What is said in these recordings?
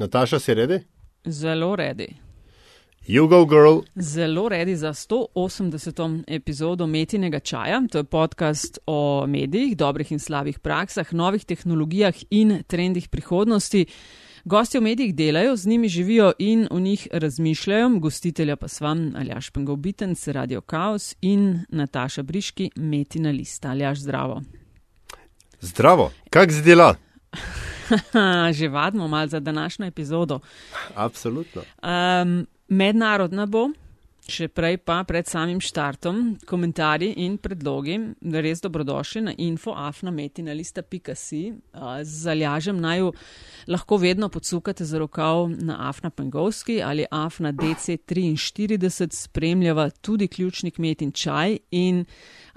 Nataša, si redi? Zelo redi. You go, girl. Zelo redi za 180. epizodo Metinega čaja. To je podcast o medijih, dobrih in slabih praksah, novih tehnologijah in trendih prihodnosti. Gosti v medijih delajo, z njimi živijo in o njih razmišljajo. Gostitelja pa s vam Aljaš Pengovitenc, Radio Chaos in Nataša Briški, Metina lista. Aljaš, zdravo. Zdravo, kak zdela? Že vadimo malo za današnjo epizodo. Absolutno. Um, mednarodna bo, še prej pa pred samim štartom, komentarji in predlogi, res dobrodošli na infoafnametina.si. Uh, z zaljažem naj lahko vedno podsukate za rokav na Afna Pengovski ali Afna DC43, spremljava tudi ključnik Metin Čaj in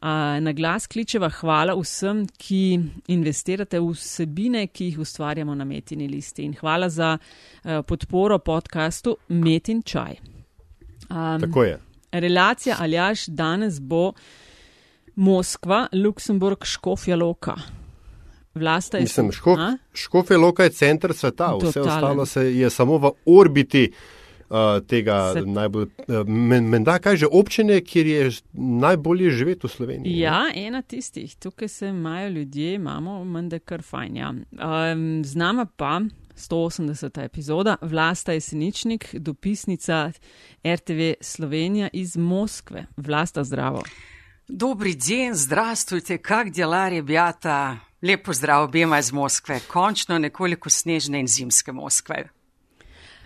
Na glas kličeva hvala vsem, ki investirate v vsebine, ki jih ustvarjamo na Metini listi. In hvala za podporo podkastu Metin Čaj. Um, Tako je. Relacija Aljaš danes bo Moskva, Luksemburg, Škofja Loka. Vlasta je. Mislim, škof, Škofja Loka je center sveta, Totalen. vse ostalo se je samo v orbiti uh, tega Se... najbolj, uh, menda kaj že občine, kjer je najbolje živeti v Sloveniji. Ja, ne? ena tistih, tukaj se imajo ljudje, imamo menda kar fajn. Ja. Um, z nama pa 180. epizoda, Vlasta Jeseničnik, dopisnica RTV Slovenija iz Moskve. Vlasta zdravo. Dobri dan, zdravstvujte, kak delar je bjata. Lepo zdrav obema iz Moskve, končno nekoliko snežne in zimske Moskve.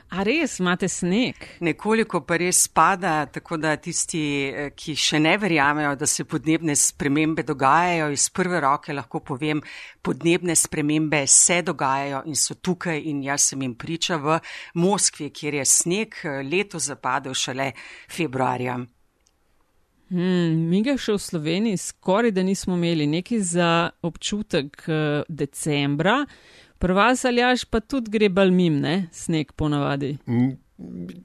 A res imate sneg? Nekoliko pa res spada, tako da tisti, eh, ki še ne verjamejo, da se podnebne spremembe dogajajo, iz prve roke lahko povem, podnebne spremembe se dogajajo in so tukaj in jaz sem jim priča v Moskvi, kjer je sneg eh, leto zapadel šele februarja. Hmm, mi ga še v Sloveniji skoraj da nismo imeli, nekaj za občutek uh, decembra. Prvas ali až pa tudi gre balmim, ne, sneg ponavadi.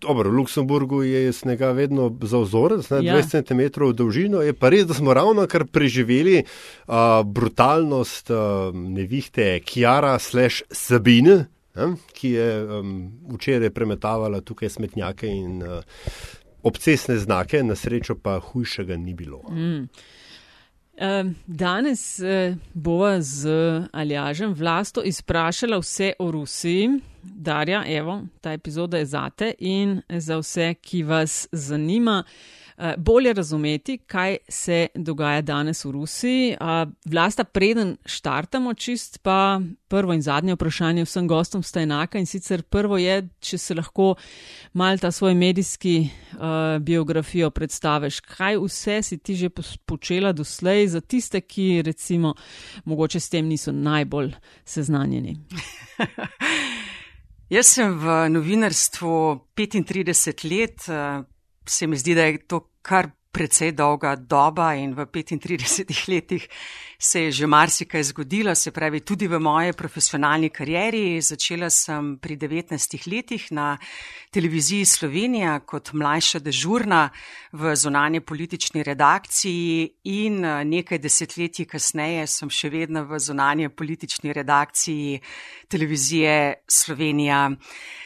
Dobro, v Luksemburgu je snega vedno za vzorec, ja. 20 cm v dolžino. Je pa res, da smo ravno kar preživeli uh, brutalnost uh, nevihte Kjara slash Sabine, uh, ki je um, včeraj premetavala tukaj smetnjake in uh, obcesne znake, na srečo pa hujšega ni bilo. Mm. Danes eh, bova z Aljažem vlasto izprašala vse o Rusiji. Darja, evo, ta epizoda je zate in za vse, ki vas zanima. Eh, bolje razumeti, kaj se dogaja danes v Rusiji. Vlasta, preden štartamo, čist pa prvo in zadnje vprašanje vsem gostom sta enaka in sicer prvo je, če se lahko mal ta svoj medijski uh, biografijo predstaviš, kaj vse si ti že počela doslej za tiste, ki recimo mogoče s tem niso najbolj seznanjeni. Jaz sem v novinarstvu 35 let, se mi zdi, da je to kar precej dolga doba in v 35 letih se je že marsikaj zgodilo, se pravi tudi v moje profesionalni karieri. Začela sem pri 19 letih na televiziji Slovenija kot mlajša dežurna v zonanje politični redakciji in nekaj desetletji kasneje sem še vedno v zonanje politični redakciji televizije Slovenija.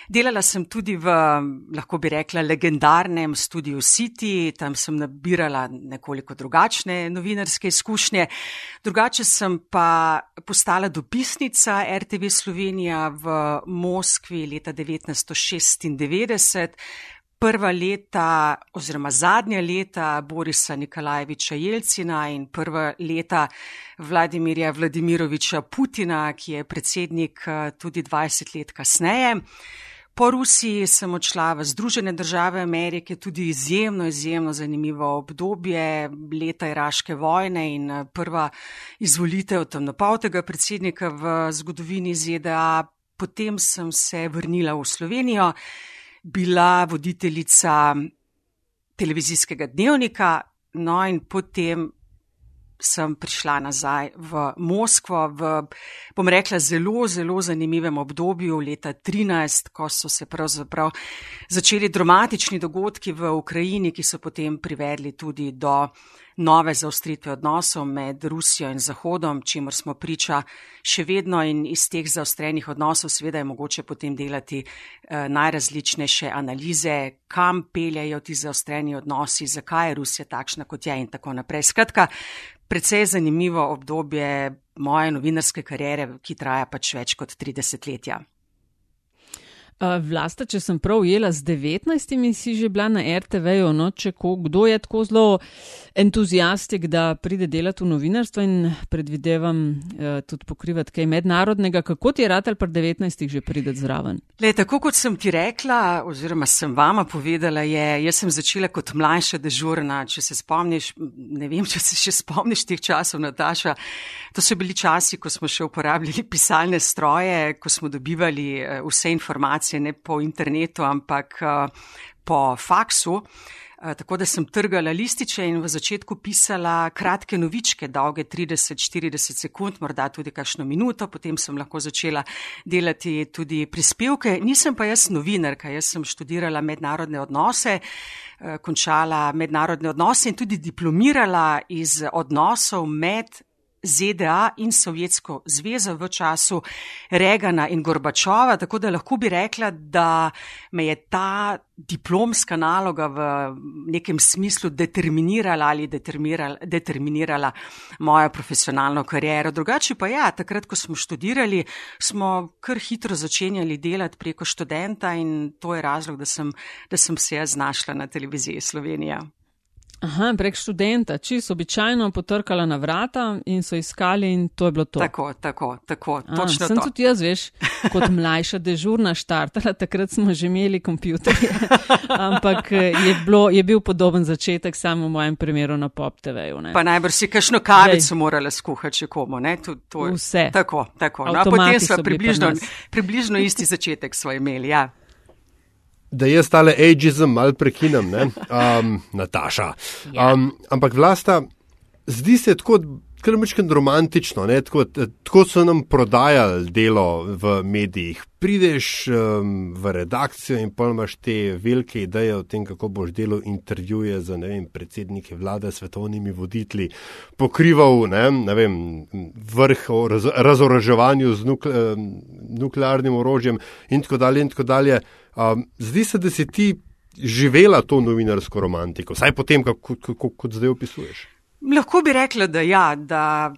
Delala sem tudi v, lahko bi rekla, legendarnem studiu City, tam sem nabirala nekoliko drugačne novinarske izkušnje. Drugače sem pa postala dopisnica RTV Slovenija v Moskvi leta 1996. Prva leta oziroma zadnja leta Borisa Nikolajeviča Jelcina in prva leta Vladimirja Vladimiroviča Putina, ki je predsednik eh, tudi 20 let kasneje. Po Rusiji sem odšla v Združene države Amerike, tudi izjemno, izjemno zanimivo obdobje leta Iraške vojne in prva izvolitev temnopoltega predsednika v zgodovini ZDA. Potem sem se vrnila v Slovenijo, bila voditeljica televizijskega dnevnika, no in potem sem prišla nazaj v Moskvo v, bom rekla, zelo, zelo zanimivem obdobju leta 13, ko so se pravzaprav začeli dramatični dogodki v Ukrajini, ki so potem privedli tudi do nove zaostritve odnosov med Rusijo in Zahodom, čimor smo priča še vedno in iz teh zaostrenih odnosov seveda je mogoče potem delati eh, najrazličnejše analize, kam peljajo ti zaostreni odnosi, zakaj je Rusija takšna, kot je in tako naprej. Skratka, precej zanimivo obdobje moje novinarske kariere, ki traja pač več kot 30 letja. Vlasta, če sem prav ujela, z 19 si že bila na RTV-ju, no, če ko, kdo je tako zelo entuzijastik, da pride delati v novinarstvo in predvidevam uh, tudi pokrivati kaj mednarodnega, kako ti je rad ali pa 19 že prideti zraven? Le, tako kot sem ti rekla, oziroma sem vama povedala, je, jaz sem začela kot mlajša dežurna, če se spomniš, ne vem, če se še spomniš teh časov, Nataša, to so bili časi, ko smo še uporabljali pisalne stroje, ko smo dobivali uh, vse informacije, informacije ne po internetu, ampak uh, po faksu. Uh, tako da sem trgala lističe in v začetku pisala kratke novičke, dolge 30-40 sekund, morda tudi kakšno minuto, potem sem lahko začela delati tudi prispevke. Nisem pa jaz novinarka, jaz sem študirala mednarodne odnose, uh, končala mednarodne odnose in tudi diplomirala iz odnosov med ZDA in Sovjetsko zvezo v času Regana in Gorbačova, tako da lahko bi rekla, da me je ta diplomska naloga v nekem smislu determinirala ali determinirala, determinirala mojo profesionalno kariero. Drugače pa ja, takrat, ko smo študirali, smo kar hitro začenjali delati preko študenta in to je razlog, da sem, da sem se jaz znašla na televiziji Slovenija. Aha, prek študenta, čisto običajno potrkala na vrata in so iskali, in to je bilo to. Tako, tako, tako. A, sem to. tudi jaz, veš, kot mlajša dežurna štartala, takrat smo že imeli kompjuterje, ampak je, bilo, je bil podoben začetek, samo v mojem primeru na Pop TV-ju. Pa najbrž si kakšno kavico morala skuhati, če komu. To, to je, Vse. Tako, tako. No, potem smo približno, približno isti začetek smo imeli. Ja da jaz tale ageism mal prekinem, um, Nataša. Um, ampak vlasta, zdi se tako krmičken romantično, tako, tako so nam prodajali delo v medijih. Prideš um, v redakcijo in pojmaš te velike ideje o tem, kako boš delo intervjuje z vem, predsedniki vlade, svetovnimi voditelji, pokrival ne, ne vem, vrh o raz, razoraževanju z nukle, nuklearnim orožjem in tako dalje. In tako dalje. Um, zdi se, da si ti živela to novinarsko romantiko, vsaj potem, kako, kako, kot zdaj opisuješ. Lahko bi rekla, da ja, da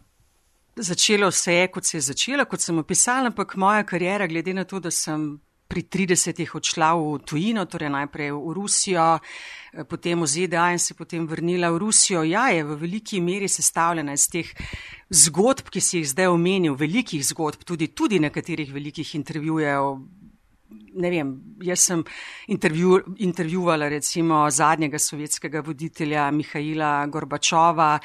začelo se je, kot se je začela, kot sem opisala, ampak moja karijera, glede na to, da sem pri 30-ih odšla v tujino, torej najprej v Rusijo, eh, potem v ZDA in se potem vrnila v Rusijo, ja, je v veliki meri sestavljena iz teh zgodb, ki si jih zdaj omenil, velikih zgodb, tudi, tudi nekaterih velikih intervjujev ne vem, jaz sem intervju, intervjuvala recimo zadnjega sovjetskega voditelja Mihajla Gorbačova,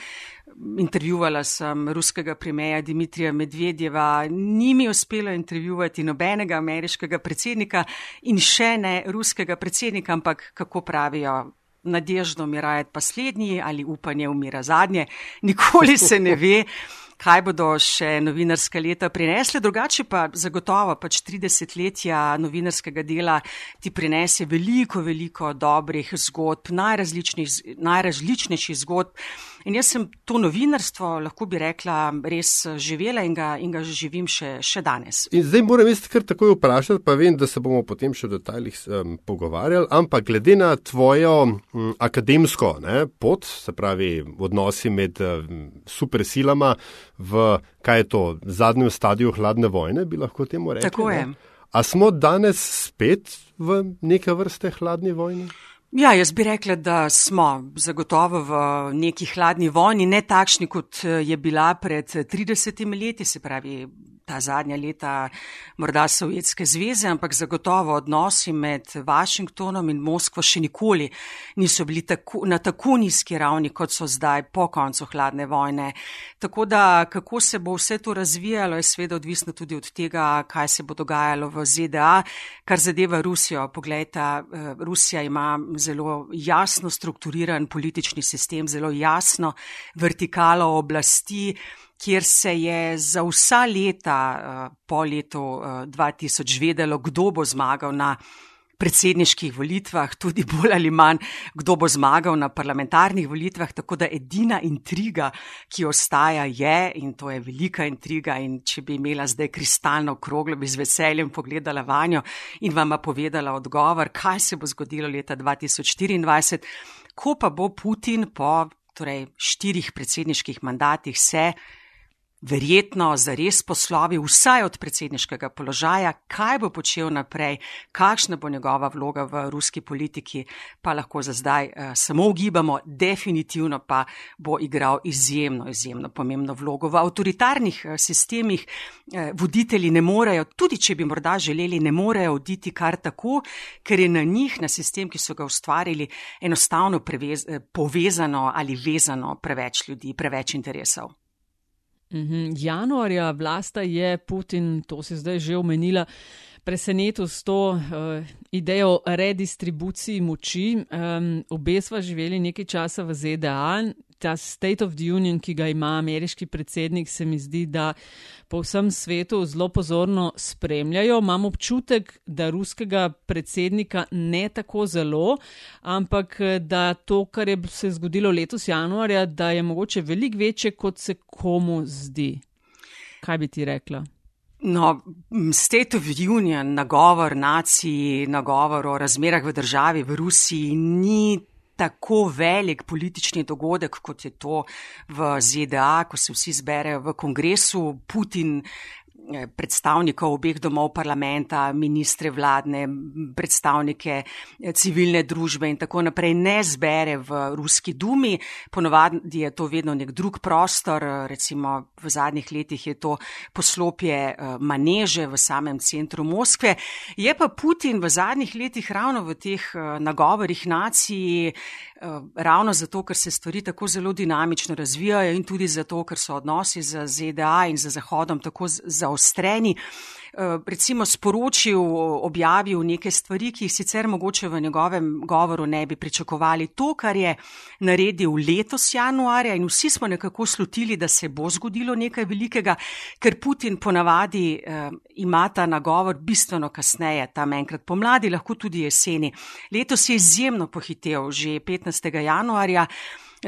intervjuvala sem ruskega premijeja Dimitrija Medvedjeva, ni mi uspelo intervjuvati nobenega ameriškega predsednika in še ne ruskega predsednika, ampak kako pravijo. Nadeždo umira pa slednji ali upanje umira zadnje, nikoli se ne ve kaj bodo še novinarska leta prinesle. Drugače pa zagotovo pač 30 letja novinarskega dela ti prinese veliko, veliko dobrih zgodb, najrazličnejših zgodb. In jaz sem to novinarstvo, lahko bi rekla, res živela in ga, in ga živim še, še danes. In zdaj moram jaz kar takoj vprašati, pa vem, da se bomo potem še v detajlih um, pogovarjali, ampak glede na tvojo um, akademsko ne, pot, se pravi odnosi med um, supersilama v, kaj je to, zadnjem stadiju hladne vojne, bi lahko temu rekli. Tako je. Ne? A smo danes spet v neke vrste hladni vojni? Ja, jaz bi rekla, da smo zagotovo v neki hladni vojni, ne takšni, kot je bila pred 30 leti, se pravi ta zadnja leta morda Sovjetske zveze, ampak zagotovo odnosi med Washingtonom in Moskvo še nikoli niso bili tako, na tako nizki ravni, kot so zdaj po koncu hladne vojne. Tako da, kako se bo vse to razvijalo, je sveda odvisno tudi od tega, kaj se bo dogajalo v ZDA, kar zadeva Rusijo. Poglejte, eh, Rusija ima zelo jasno strukturiran politični sistem, zelo jasno vertikalo oblasti kjer se je za vsa leta uh, po letu uh, eh, 2000 vedelo, kdo bo zmagal na predsedniških volitvah, tudi bolj ali manj, kdo bo zmagal na parlamentarnih volitvah. Tako da edina intriga, ki ostaja, je in to je velika intriga. In če bi imela zdaj kristalno kroglo, bi z veseljem pogledala vanjo in vama povedala odgovor, kaj se bo zgodilo leta 2024, ko pa bo Putin po torej, štirih predsedniških mandatih se verjetno zares poslovi vsaj od predsedniškega položaja, kaj bo počel naprej, kakšna bo njegova vloga v ruski politiki, pa lahko za zdaj uh, samo ugibamo, definitivno pa bo igral izjemno, izjemno pomembno vlogo. V avtoritarnih uh, sistemih uh, voditelji ne morejo, tudi če bi morda želeli, ne morejo oditi kar tako, ker je na njih, na sistem, ki so ga ustvarili, enostavno prevez, povezano ali vezano preveč ljudi, preveč interesov. Mhm. Januarja vlasta je Putin, to si zdaj že omenila, presenetil s to uh, idejo redistribuciji moči. Um, obe sva živeli nekaj časa v ZDA, ta State of the Union, ki ga ima ameriški predsednik, se mi zdi, da po vsem svetu zelo pozorno spremljajo. Imam občutek, da ruskega predsednika ne tako zelo, ampak da to, kar je se zgodilo letos januarja, da je mogoče veliko večje, kot se komu zdi. Kaj bi ti rekla? No, State of Union, nagovor naciji, nagovor o razmerah v državi v Rusiji ni tako velik politični dogodek, kot je to v ZDA, ko se vsi zberejo v kongresu. Putin predstavnikov obeh domov parlamenta, ministre vladne, predstavnike eh, civilne družbe in tako naprej ne zbere v ruski dumi. Ponovadi je to vedno nek drug prostor, recimo v zadnjih letih je to poslopje eh, maneže v samem centru Moskve. Je pa Putin v zadnjih letih ravno v teh nagovorih naciji Eh, ravno zato, ker se stvari tako zelo dinamično razvijajo in tudi zato, ker so odnosi z ZDA in z Zahodom tako zaostreni. Eh, recimo sporočil, objavil neke stvari, ki jih sicer mogoče v njegovem govoru ne bi pričakovali. To, kar je naredil letos januarja in vsi smo nekako slutili, da se bo zgodilo nekaj velikega, ker Putin ponavadi eh, ima ta nagovor bistveno kasneje, tam enkrat pomladi, lahko tudi jeseni. Letos je izjemno pohitev, že 15. januarja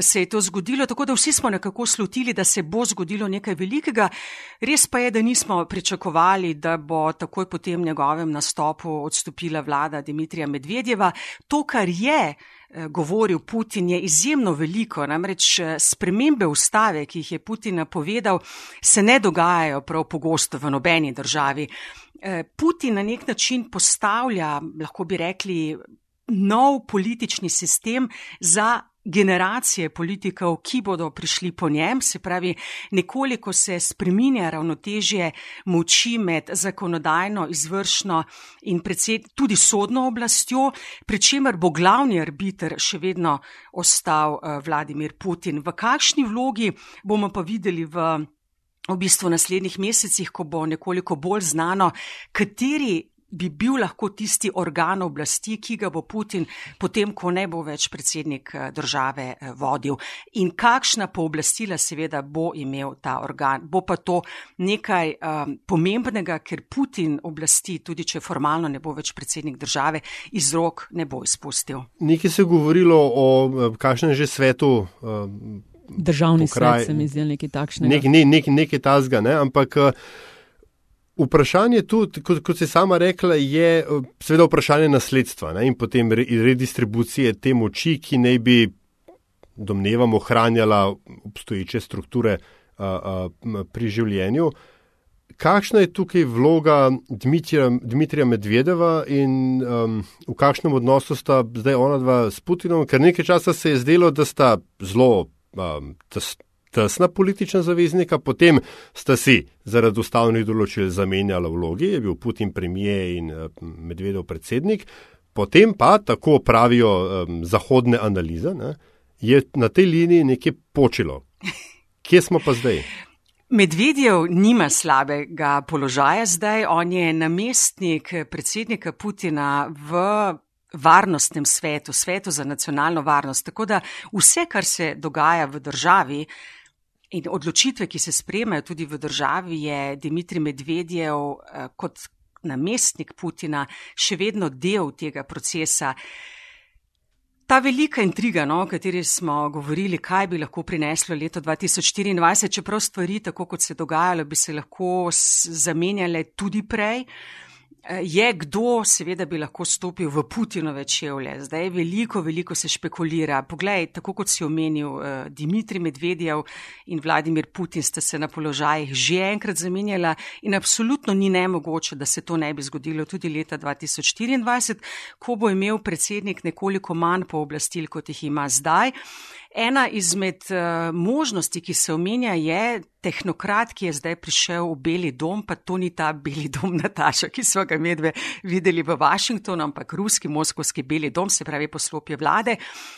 se je to zgodilo, tako da vsi smo nekako slutili, da se bo zgodilo nekaj velikega. Res pa je, da nismo pričakovali, da bo takoj po tem njegovem nastopu odstopila vlada Dimitrija Medvedjeva. To, kar je eh, govoril Putin, je izjemno veliko. Namreč eh, spremembe ustave, ki jih je Putin napovedal, se ne dogajajo prav pogosto v nobeni državi. Eh, Putin na nek način postavlja, lahko bi rekli, nov politični sistem za generacije politikov, ki bodo prišli po njem, se pravi, nekoliko se spreminja ravnotežje moči med zakonodajno, izvršno in predsed, tudi sodno oblastjo, pri čemer bo glavni arbiter še vedno ostal uh, Vladimir Putin. V kakšni vlogi bomo pa videli v. V bistvu v naslednjih mesecih, ko bo nekoliko bolj znano, kateri bi bil lahko tisti organ oblasti, ki ga bo Putin potem, ko ne bo več predsednik eh, države eh, vodil. In kakšna pooblastila seveda bo imel ta organ. Bo pa to nekaj um, pomembnega, ker Putin oblasti, tudi če formalno ne bo več predsednik države, iz rok ne bo izpustil. Nekaj se je govorilo o kakšnem že svetu. Um, Državni pokraj, svet se mi zdi nekaj takšnega. Nek, ne, nek, nekaj tazga, ne? ampak. Uh, Vprašanje tudi, kot, kot se sama rekla, je seveda vprašanje nasledstva ne, in potem redistribucije te moči, ki naj bi, domnevamo, ohranjala obstoječe strukture a, a, pri življenju. Kakšna je tukaj vloga Dmitrija, Dmitrija Medvedeva in um, v kakšnem odnosu sta zdaj ona dva s Putinom? Ker nekaj časa se je zdelo, da sta zelo um, tesna politična zaveznika, potem sta si zaradi ustavnih določil zamenjala vlogi, je bil Putin premijer in eh, Medvedov predsednik, potem pa, tako pravijo um, zahodne analize, ne, je na tej liniji nekaj počelo. Kje smo pa zdaj? Medvedjev nima slabega položaja zdaj, on je namestnik predsednika Putina v varnostnem svetu, svetu za nacionalno varnost. Tako da vse, kar se dogaja v državi, In odločitve, ki se spremajo tudi v državi, je Dimitri Medvedjev eh, kot namestnik Putina še vedno del tega procesa. Ta velika intriga, no, o kateri smo govorili, kaj bi lahko prineslo leto 2024, čeprav stvari, tako kot se je dogajalo, bi se lahko zamenjale tudi prej. Je kdo, seveda, bi lahko stopil v Putinove čevlje. Zdaj je veliko, veliko se špekulira. Poglej, tako kot si omenil, eh, Dimitri Medvedjev in Vladimir Putin sta se na položajih že enkrat zamenjala in absolutno ni nemogoče, da se to ne bi zgodilo tudi leta 2024, ko bo imel predsednik nekoliko manj pooblastil, kot jih ima zdaj. Ena izmed uh, možnosti, ki se omenja, je tehnokrat, ki je zdaj prišel v Beli dom, pa to ni ta Beli dom Nataša, ki smo ga medve videli v Washingtonu, ampak ruski, moskovski Beli dom, se pravi poslopje vlade.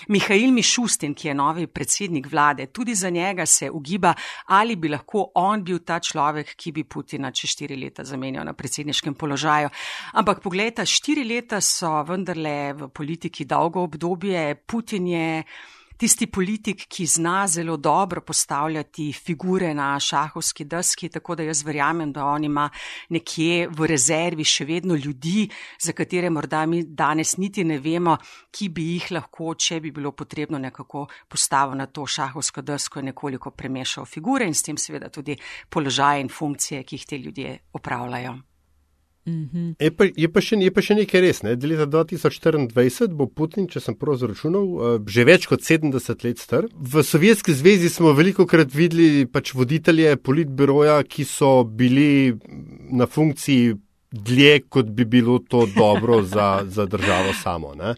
Mihail Mišustin, ki je novi predsednik vlade, tudi za njega se ugiba, ali bi lahko on bil ta človek, ki bi Putina čez štiri leta zamenjal na predsedniškem položaju. Ampak pogledajte, štiri leta so vendarle v politiki dolgo obdobje. Putin je tisti politik, ki zna zelo dobro postavljati figure na šahovski deski, tako da jaz verjamem, da on ima nekje v rezervi še vedno ljudi, za katere morda mi danes niti ne vemo, ki bi jih lahko, če bi bilo potrebno nekako postaviti na to šahovsko desko in nekoliko premešal figure in s tem seveda tudi položaje in funkcije, ki jih te ljudje opravljajo. Mhm. Je, pa, je, pa še, je pa še nekaj res. Ne? Leta 2024 bo Putin, če sem prav zračunal, eh, že več kot 70 let star. V Sovjetski zvezi smo veliko krat videli pač voditelje politbiroja, ki so bili na funkciji dlje, kot bi bilo to dobro za, za državo samo. Ne?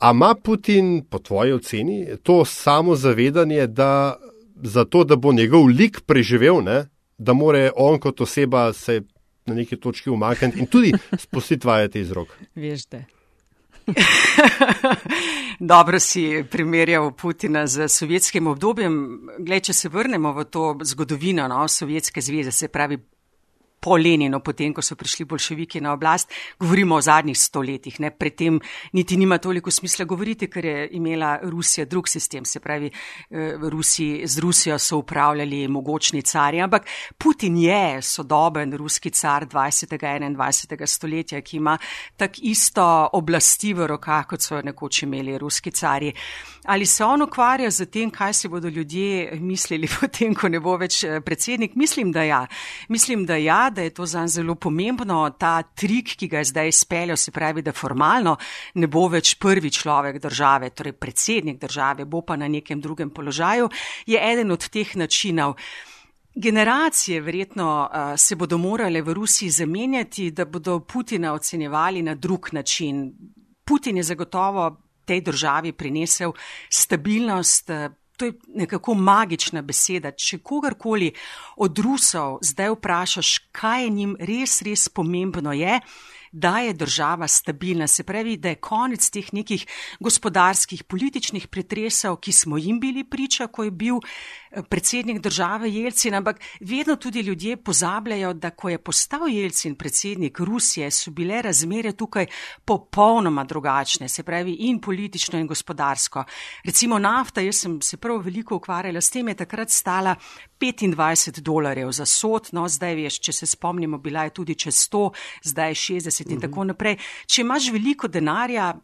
A ima Putin, po tvoji oceni, to samo zavedanje, da za to, da bo njegov lik preživel, ne? da more on kot oseba se na neki točki umakniti in tudi spustiti vajeti iz rok. Veš, da. Dobro si primerjal Putina z sovjetskim obdobjem. Glej, če se vrnemo v to zgodovino no, Sovjetske zveze, se pravi po Leninu, potem, ko so prišli bolševiki na oblast, govorimo o zadnjih stoletjih, ne, predtem niti nima toliko smisla govoriti, ker je imela Rusija drug sistem, se pravi, eh, Rusi, z Rusijo so upravljali mogočni cari, ampak Putin je sodoben ruski car 20. in 21. stoletja, ki ima tak isto oblasti v rokah, kot so nekoč imeli ruski cari. Ali se on ukvarja z tem, kaj se bodo ljudje mislili potem, ko ne bo več eh, predsednik? Mislim, da ja. Mislim, da ja, da je to za njega zelo pomembno. Ta trik, ki ga je zdaj izpeljal, se pravi, da formalno ne bo več prvi človek države, torej predsednik države, bo pa na nekem drugem položaju, je eden od teh načinov. Generacije verjetno uh, se bodo morale v Rusiji zamenjati, da bodo Putina ocenjevali na drug način. Putin je zagotovo tej državi prinesel stabilnost, uh, to je nekako magična beseda. Če kogarkoli od Rusov zdaj vprašaš, kaj je njim res, res pomembno je, da je država stabilna, se pravi, da je konec teh nekih gospodarskih, političnih pretresov, ki smo jim bili priča, ko je bil eh, predsednik države Jelcin, ampak vedno tudi ljudje pozabljajo, da ko je postal Jelcin predsednik Rusije, so bile razmere tukaj popolnoma drugačne, se pravi in politično in gospodarsko. Recimo nafta, jaz sem se prav veliko ukvarjala s tem, je takrat stala 25 dolarjev za sod, no zdaj veš, če se spomnimo, bila je tudi čez 100, zdaj 60 in mhm. tako naprej. Če imaš veliko denarja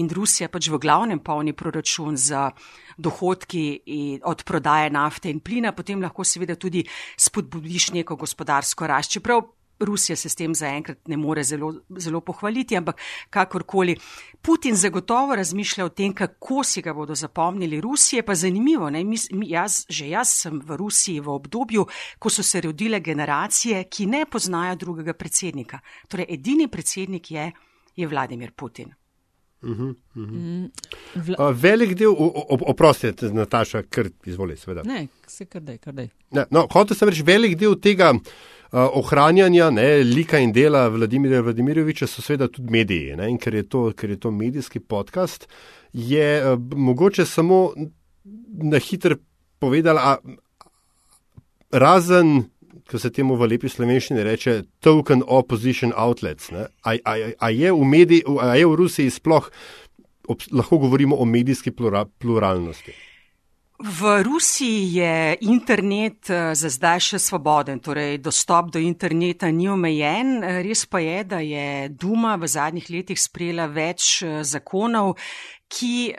in Rusija pač v glavnem polni proračun za dohodki od prodaje nafte in plina, potem lahko seveda tudi spodbudiš neko gospodarsko rast. Čeprav Rusija se s tem zaenkrat ne more zelo, zelo pohvaliti, ampak kakorkoli. Putin zagotovo razmišlja o tem, kako si ga bodo zapomnili. Rusije pa zanimivo, ne? Mi, jaz, že jaz sem v Rusiji v obdobju, ko so se rodile generacije, ki ne poznajo drugega predsednika. Torej, edini predsednik je, je Vladimir Putin. Uhum, uhum. Vla... Velik del, oprostite, Nataša, kar izvoli, seveda. Ne, se kar daj, kar daj. No, hotel sem reči, velik del tega ohranjanja ne, lika in dela Vladimirja Vladimiroviča so seveda tudi mediji. Ne, in ker je, to, ker je to medijski podcast, je uh, mogoče samo na hitro povedala, razen ko se temu v lepi slovenščini reče token opposition outlets. A, a, a, je medij, a je v Rusiji sploh, ob, lahko govorimo o medijski plura, pluralnosti? V Rusiji je internet eh, za zdaj še svoboden, torej dostop do interneta ni omejen. Eh, res pa je, da je Duma v zadnjih letih sprejela več eh, zakonov, ki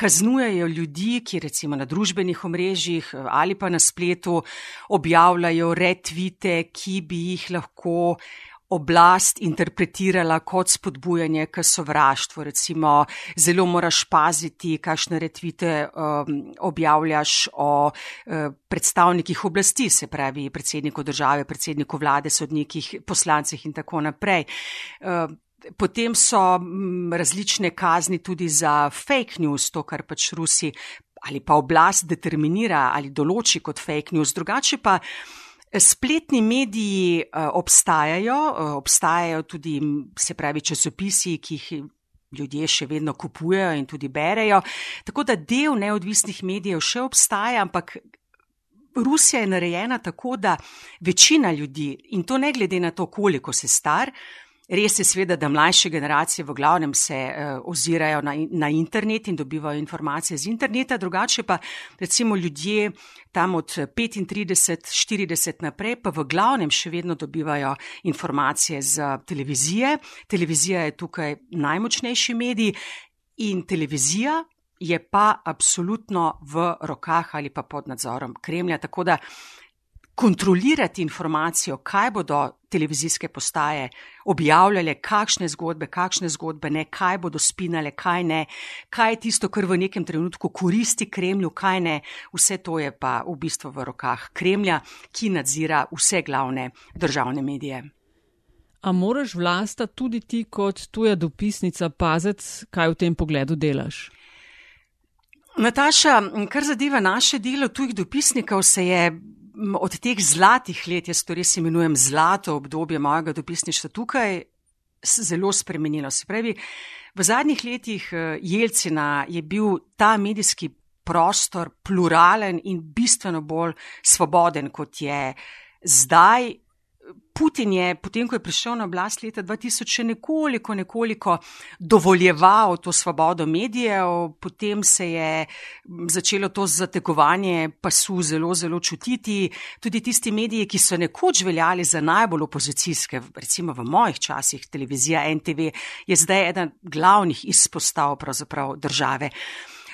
kaznujejo ljudi, ki recimo na družbenih omrežjih ali pa na spletu objavljajo retvite, ki bi jih lahko oblast interpretirala kot spodbujanje k sovraštvu. Recimo, zelo moraš paziti, kakšne retvite um, objavljaš o uh, predstavnikih oblasti, se pravi predsedniku države, predsedniku vlade, sodnikih, poslancih in tako naprej. Uh, Potem so mm, različne kazni tudi za fake news, to, kar pač Rusi ali pa oblast determinira ali določi kot fake news. Drugače pa Spletni mediji uh, obstajajo, uh, obstajajo tudi, se pravi, časopisi, ki jih ljudje še vedno kupujejo in tudi berejo. Tako da del neodvisnih medijev še obstaja, ampak Rusija je narejena tako, da večina ljudi, in to ne glede na to, koliko se star, Res je sveda, da mlajše generacije v glavnem se uh, ozirajo na, na internet in dobivajo informacije z interneta, drugače pa recimo ljudje tam od 35-40 naprej pa v glavnem še vedno dobivajo informacije z televizije. Televizija je tukaj najmočnejši medij in televizija je pa absolutno v rokah ali pa pod nadzorom Kremlja. Tako da kontrolirati informacijo, kaj bodo televizijske postaje objavljale, kakšne zgodbe, kakšne zgodbe ne, kaj bodo spinale, kaj ne, kaj je tisto, kar v nekem trenutku koristi Kremlju, kaj ne. Vse to je pa v bistvu v rokah Kremlja, ki nadzira vse glavne državne medije. A moraš vlasta tudi ti kot tuja dopisnica paziti, kaj v tem pogledu delaš? Nataša, kar zadeva naše delo tujih dopisnikov, se je od teh zlatih let, jaz to res imenujem zlato obdobje mojega dopisništva tukaj, zelo spremenilo. Se pravi, v zadnjih letih eh, Jelcina je bil ta medijski prostor pluralen in bistveno bolj svoboden, kot je zdaj. Putin je, potem ko je prišel na oblast leta 2000, še nekoliko, nekoliko dovoljeval to svobodo medijev, potem se je začelo to zategovanje pasu zelo, zelo čutiti. Tudi tisti mediji, ki so nekoč veljali za najbolj opozicijske, recimo v mojih časih, televizija NTV, je zdaj eden glavnih izpostav države.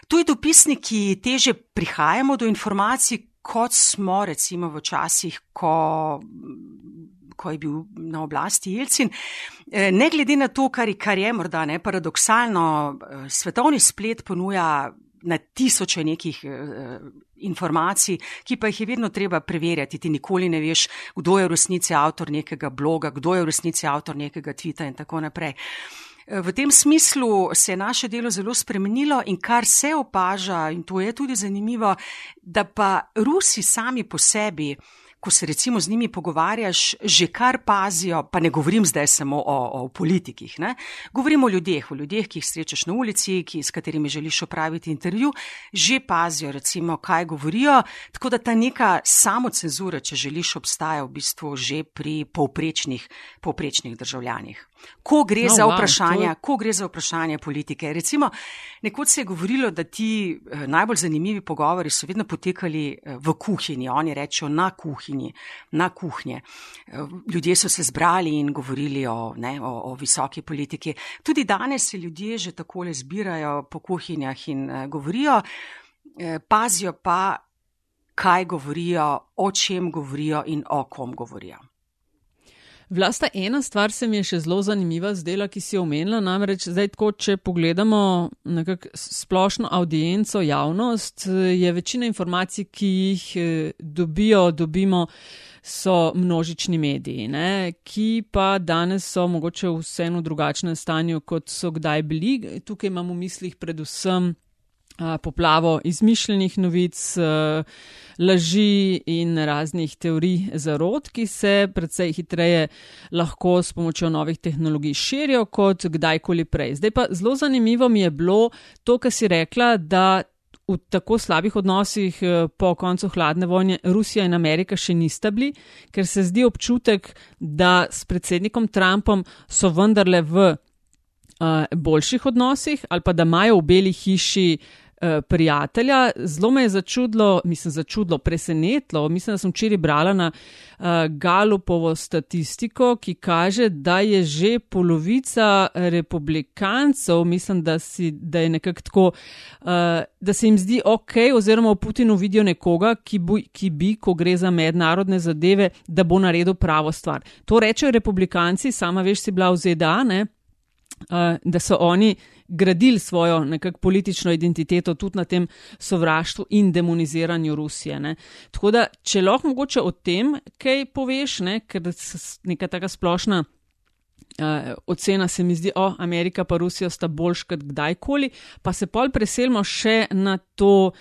Tuji dopisniki teže prihajamo do informacij, kot smo recimo v časih, ko, ko je bil na oblasti Jelcin. E, ne glede na to, kar je, kar je morda ne paradoksalno, e, svetovni splet ponuja na tisoče nekih e, informacij, ki pa jih je vedno treba preverjati. Ti nikoli ne veš, kdo je v resnici avtor nekega bloga, kdo je v resnici avtor nekega tvita in tako naprej. V tem smislu se je naše delo zelo spremenilo in kar se opaža, in to je tudi zanimivo, da pa Rusi sami po sebi ko se recimo z njimi pogovarjaš, že kar pazijo, pa ne govorim zdaj samo o, o politikih, ne? govorim o ljudeh, o ljudeh, ki jih srečaš na ulici, ki, s katerimi želiš opraviti intervju, že pazijo, recimo, kaj govorijo. Tako da ta neka samocenzura, če želiš, obstaja v bistvu že pri povprečnih, povprečnih državljanih. Ko gre, no, wow, ko gre za vprašanje politike. Recimo, nekoč se je govorilo, da ti eh, najbolj zanimivi pogovori so vedno potekali eh, v kuhinji, oni rečejo na kuhinji, na kuhnje. Eh, ljudje so se zbrali in govorili o, ne, o, o visoki politiki. Tudi danes se ljudje že takole zbirajo po kuhinjah in govorijo, pazijo pa, kaj govorijo, o čem govorijo in o kom govorijo. Vlasta ena stvar se mi je še zelo zanimiva zdela, ki si jo omenila, namreč zdaj tako, če pogledamo nekak splošno audienco, javnost, je večina informacij, ki jih eh, dobijo, dobimo, so množični mediji, ne? ki pa danes so mogoče vseeno drugačnem stanju, kot so kdaj bili. Tukaj imamo v mislih predvsem poplavo izmišljenih novic, laži in raznih teorij zarod, ki se precej hitreje lahko s pomočjo novih tehnologij širijo kot kdajkoli prej. Zdaj pa zelo zanimivo mi je bilo to, kar si rekla, da v tako slabih odnosih po koncu hladne vojne Rusija in Amerika še nista bili, ker se zdi občutek, da s predsednikom Trumpom so vendarle v uh, boljših odnosih ali pa da imajo v beli hiši uh, prijatelja. Zelo me je začudilo, mislim, začudilo, presenetilo. Mislim, da sem včeraj brala na uh, Galupovo statistiko, ki kaže, da je že polovica republikancev, mislim, da, si, da je nekako tako, uh, da se jim zdi ok, oziroma v Putinu vidijo nekoga, ki, bu, ki bi, ko gre za mednarodne zadeve, da bo naredil pravo stvar. To rečejo republikanci, sama veš, si bila v ZDA, ne, uh, da so oni gradili svojo nekakšno politično identiteto tudi na tem sovraštvu in demoniziranju Rusije. Ne. Tako da, če lahko mogoče o tem kaj poveš, ne, ker neka taka splošna. Uh, ocena se mi zdi, oh, Amerika in Rusija sta boljš kot kdajkoli, pa se pol preselimo še na to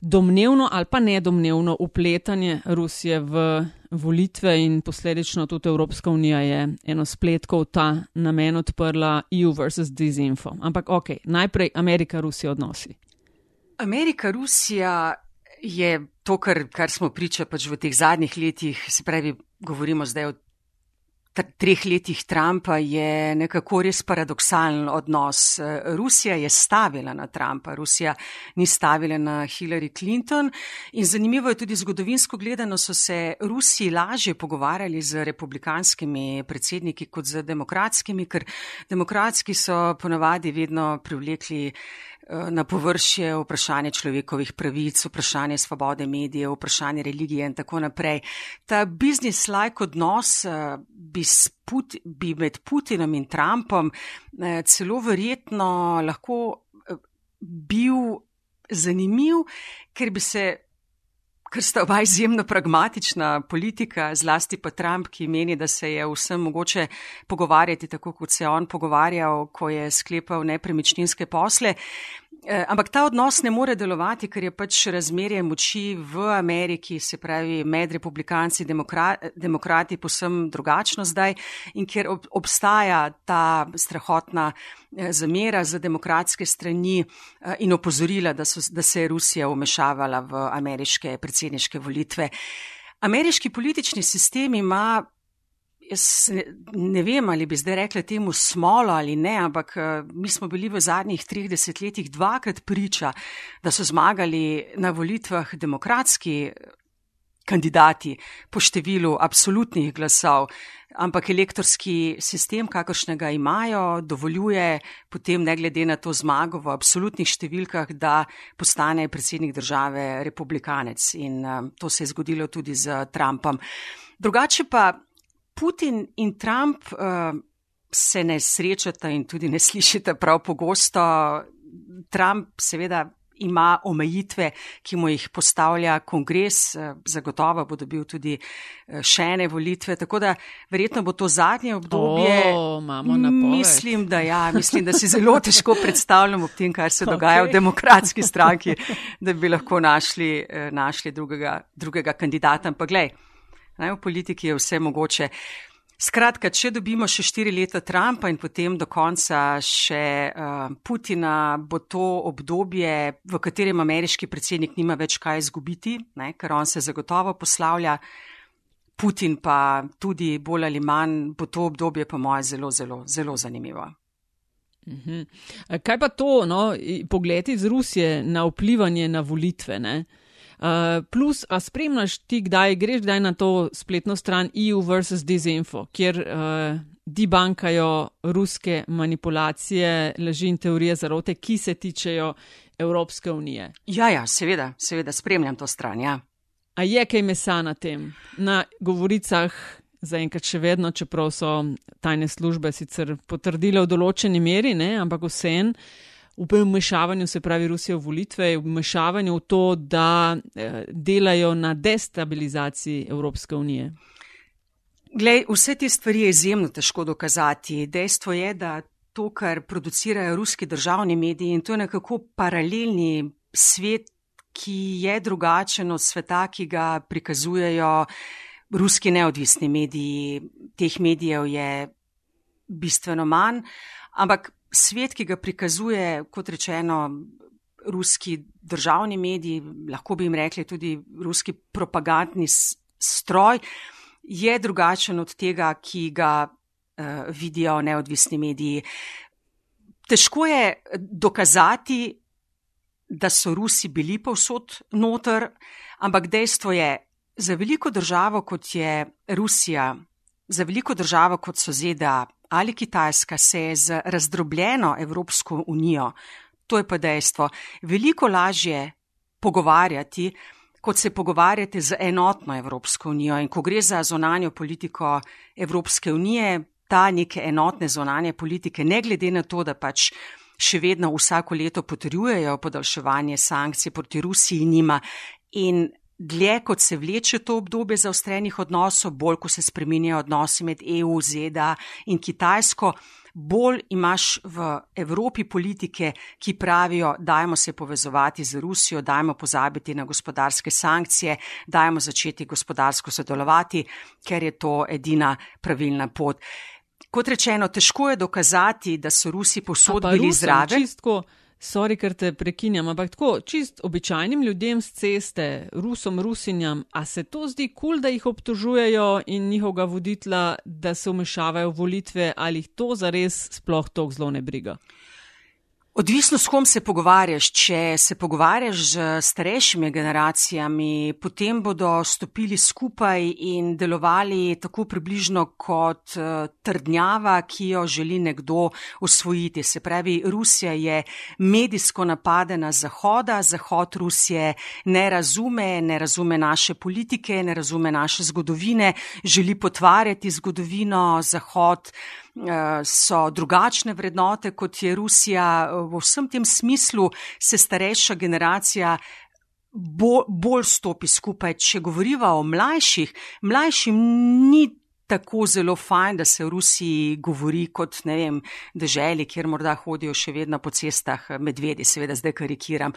domnevno ali pa nedomnevno upletanje Rusije v volitve in posledično tudi Evropska unija je eno spletko v ta namen odprla EU versus Disinfo. Ampak ok, najprej Amerika-Rusija odnosi. Amerika-Rusija je to, kar, kar smo priča pač v teh zadnjih letih, se pravi, govorimo zdaj o treh letih Trumpa je nekako res paradoksalen odnos. Rusija je stavila na Trumpa, Rusija ni stavila na Hillary Clinton in zanimivo je tudi zgodovinsko gledano, so se Rusi lažje pogovarjali z republikanskimi predsedniki kot z demokratskimi, ker demokratski so ponavadi vedno privlekli Eh, na površje vprašanje človekovih pravic, vprašanje svobode medijev, vprašanje religije in tako naprej. Ta biznis-like odnos eh, bi, Put, bi med Putinom in Trumpom eh, celo verjetno lahko bil zanimiv, ker bi se ker sta oba izjemno pragmatična politika, zlasti pa Trump, ki meni, da se je vsem mogoče pogovarjati tako, kot se je on pogovarjal, ko je sklepal nepremičninske posle. Eh, ampak ta odnos ne more delovati, ker je pač razmerje moči v Ameriki, se pravi med republikanci in demokrati, posem drugačno zdaj in ker obstaja ta strahotna zamera za demokratske strani eh, in opozorila, da, so, da se je Rusija umešavala v ameriške predsedniške volitve. Ameriški politični sistem ima jaz ne, ne vem, ali bi zdaj rekla temu smolo ali ne, ampak eh, mi smo bili v zadnjih 30 letih dvakrat priča, da so zmagali na volitvah demokratski eh, kandidati po številu absolutnih glasov. Ampak elektorski sistem, kakršnega imajo, dovoljuje potem, ne glede na to zmago v absolutnih številkah, da postane predsednik države republikanec. In um, to se je zgodilo tudi z Trumpom. Drugače pa Putin in Trump uh, se ne srečata in tudi ne slišita prav pogosto. Trump seveda ima omejitve, ki mu jih postavlja kongres, uh, zagotovo bo dobil tudi uh, še ene volitve, tako da verjetno bo to zadnje obdobje. O, mislim, da ja, mislim, da si zelo težko predstavljam ob tem, kar se okay. dogaja v demokratski stranki, da bi lahko našli, uh, našli drugega, drugega kandidata. Ampak gledaj, v politiki je vse mogoče. Skratka, če dobimo še štiri leta Trumpa in potem do konca še uh, Putina, bo to obdobje, v katerem ameriški predsednik nima več kaj izgubiti, ne, ker on se zagotovo poslavlja, Putin pa tudi bolj ali manj, bo to obdobje po moje zelo, zelo, zelo zanimivo. Mhm. Kaj pa to, no, pogled iz Rusije na vplivanje na volitve? Ne? Uh, plus, a spremljaš ti, kdaj greš kdaj na to spletno stran EU versus Disinfo, kjer uh, debankajo ruske manipulacije, laži in teorije zarote, ki se tičejo Evropske unije. Ja, ja, seveda, seveda spremljam to stran. Ja. A je kaj mesa na tem? Na govoricah. Zaenkrat še vedno, čeprav so tajne službe sicer potrdile v določeni meri, ne, ampak vseeno v vmešavanju, se pravi Rusija v volitve, v vmešavanju v to, da eh, delajo na destabilizaciji Evropske unije? Glej, vse te stvari je izjemno težko dokazati. Dejstvo je, da to, kar producirajo ruski državni mediji, in to je nekako paralelni svet, ki je drugačen od sveta, ki ga prikazujejo ruski neodvisni mediji. Teh medijev je bistveno manj, ampak svet, ki ga prikazuje, kot rečeno, ruski državni mediji, lahko bi jim rekli tudi ruski propagandni stroj, je drugačen od tega, ki ga uh, vidijo neodvisni mediji. Težko je dokazati, da so Rusi bili povsod noter, ampak dejstvo je, za veliko državo, kot je Rusija, za veliko državo, kot so ZDA ali Kitajska, se je z razdrobljeno Evropsko unijo, to je pa dejstvo, veliko lažje pogovarjati, kot se pogovarjate z enotno Evropsko unijo. In ko gre za zonanjo politiko Evropske unije, ta neke enotne zonanje politike, ne glede na to, da pač še vedno vsako leto potrjujejo podaljševanje sankcij proti Rusiji, nima. In dlje, kot se vleče to obdobje zaostrenih odnosov, bolj, ko se spreminjajo odnosi med EU, ZDA in Kitajsko, bolj imaš v Evropi politike, ki pravijo, dajmo se povezovati z Rusijo, dajmo pozabiti na gospodarske sankcije, dajmo začeti gospodarsko sodelovati, ker je to edina pravilna pot. Kot rečeno, težko je dokazati, da so Rusi posodili zraven. Sorry, ker te prekinjam, ampak tako, čist običajnim ljudem z ceste, Rusom, Rusinjam, a se to zdi kul, cool, da jih obtožujejo in njihovega voditla, da se umešavajo v volitve, ali jih to zares sploh tako zelo ne briga? Odvisno, s kom se pogovarjaš. Če se pogovarjaš z starejšimi generacijami, potem bodo stopili skupaj in delovali tako približno kot uh, trdnjava, ki jo želi nekdo usvojiti. Se pravi, Rusija je medijsko napadena Zahoda, Zahod Rusije ne razume, ne razume naše politike, ne razume naše zgodovine, želi potvarjati zgodovino Zahod. Eh, so drugačne vrednote, kot je Rusija. V vsem tem smislu se starejša generacija bo, bolj stopi skupaj. Če govoriva o mlajših, mlajšim ni tako zelo fajn, da se v Rusiji govori kot, ne vem, deželi, kjer morda hodijo še vedno po cestah medvedi, seveda zdaj karikiram.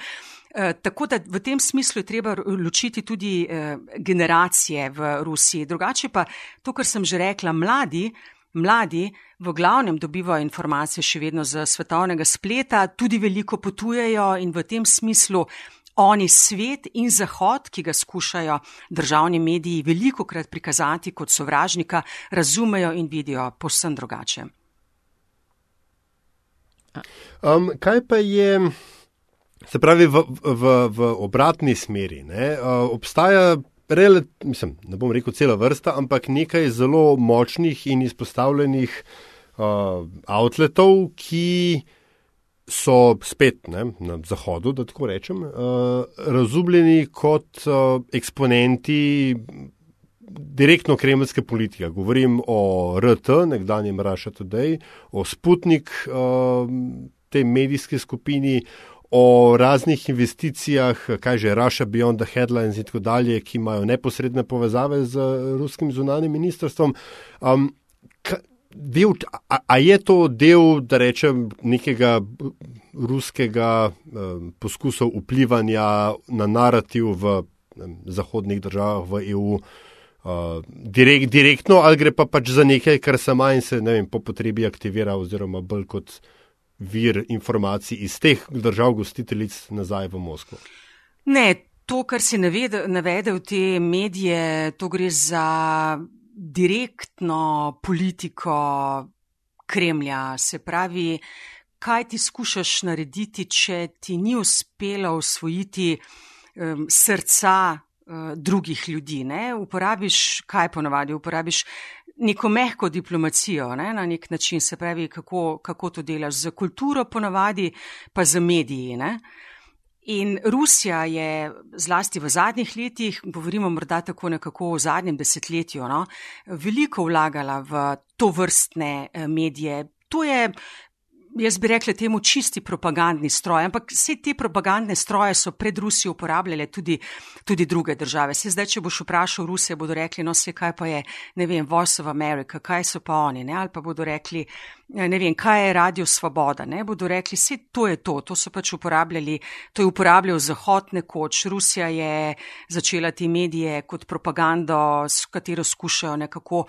E, tako da v tem smislu je treba ločiti tudi e, generacije v Rusiji. Drugače pa to, kar sem že rekla, mladi, Mladi v glavnem dobivajo informacije še vedno z svetovnega spleta, tudi veliko potujejo in v tem smislu oni svet in zahod, ki ga skušajo državni mediji veliko krat prikazati kot sovražnika, razumejo in vidijo posebno drugače. Um, kaj pa je, se pravi, v, v, v obratni smeri? Uh, obstaja relat, mislim, ne bom rekel cela vrsta, ampak nekaj zelo močnih in izpostavljenih uh, outletov, ki so spet ne, na zahodu, da tako rečem, uh, razumljeni kot uh, eksponenti direktno kremljske politike. Govorim o RT, nekdanjem Russia Today, o Sputnik, uh, tej medijski skupini, o raznih investicijah, kaj že Russia Beyond the Headlines in tako dalje, ki imajo neposredne povezave z ruskim zunanjim ministrstvom. Um, del, a, a je to del, da rečem, nekega ruskega um, poskusov vplivanja na narativ v um, zahodnih državah, v EU? Uh, direkt, direktno ali gre pa pač za nekaj, kar sama in se vem, po potrebi aktivira, oziroma bolj kot vir informacij iz teh držav gostiteljic nazaj v Moskvo? Ne, to, kar si navedel te medije, to gre za direktno politiko Kremlja. Se pravi, kaj ti skušaš narediti, če ti ni uspelo usvojiti um, srca uh, drugih ljudi. Ne? Uporabiš, kaj ponovadi, uporabiš neko mehko diplomacijo ne, na nek način, se pravi, kako, kako to delaš z kulturo, ponavadi pa z mediji. Ne. In Rusija je zlasti v zadnjih letih, govorimo morda tako nekako v zadnjem desetletju, no, veliko vlagala v to vrstne eh, medije. To je jaz bi rekla temu čisti propagandni stroj, ampak vse te propagandne stroje so pred Rusijo uporabljale tudi, tudi druge države. Se zdaj, če boš vprašal Rusije, bodo rekli, no se kaj pa je, ne vem, Voice of America, kaj so pa oni, ne? ali pa bodo rekli, ne vem, kaj je Radio Svoboda, ne bodo rekli, vse to je to, to so pač uporabljali, to je uporabljal Zahod nekoč, Rusija je začela te medije kot propagando, s katero skušajo nekako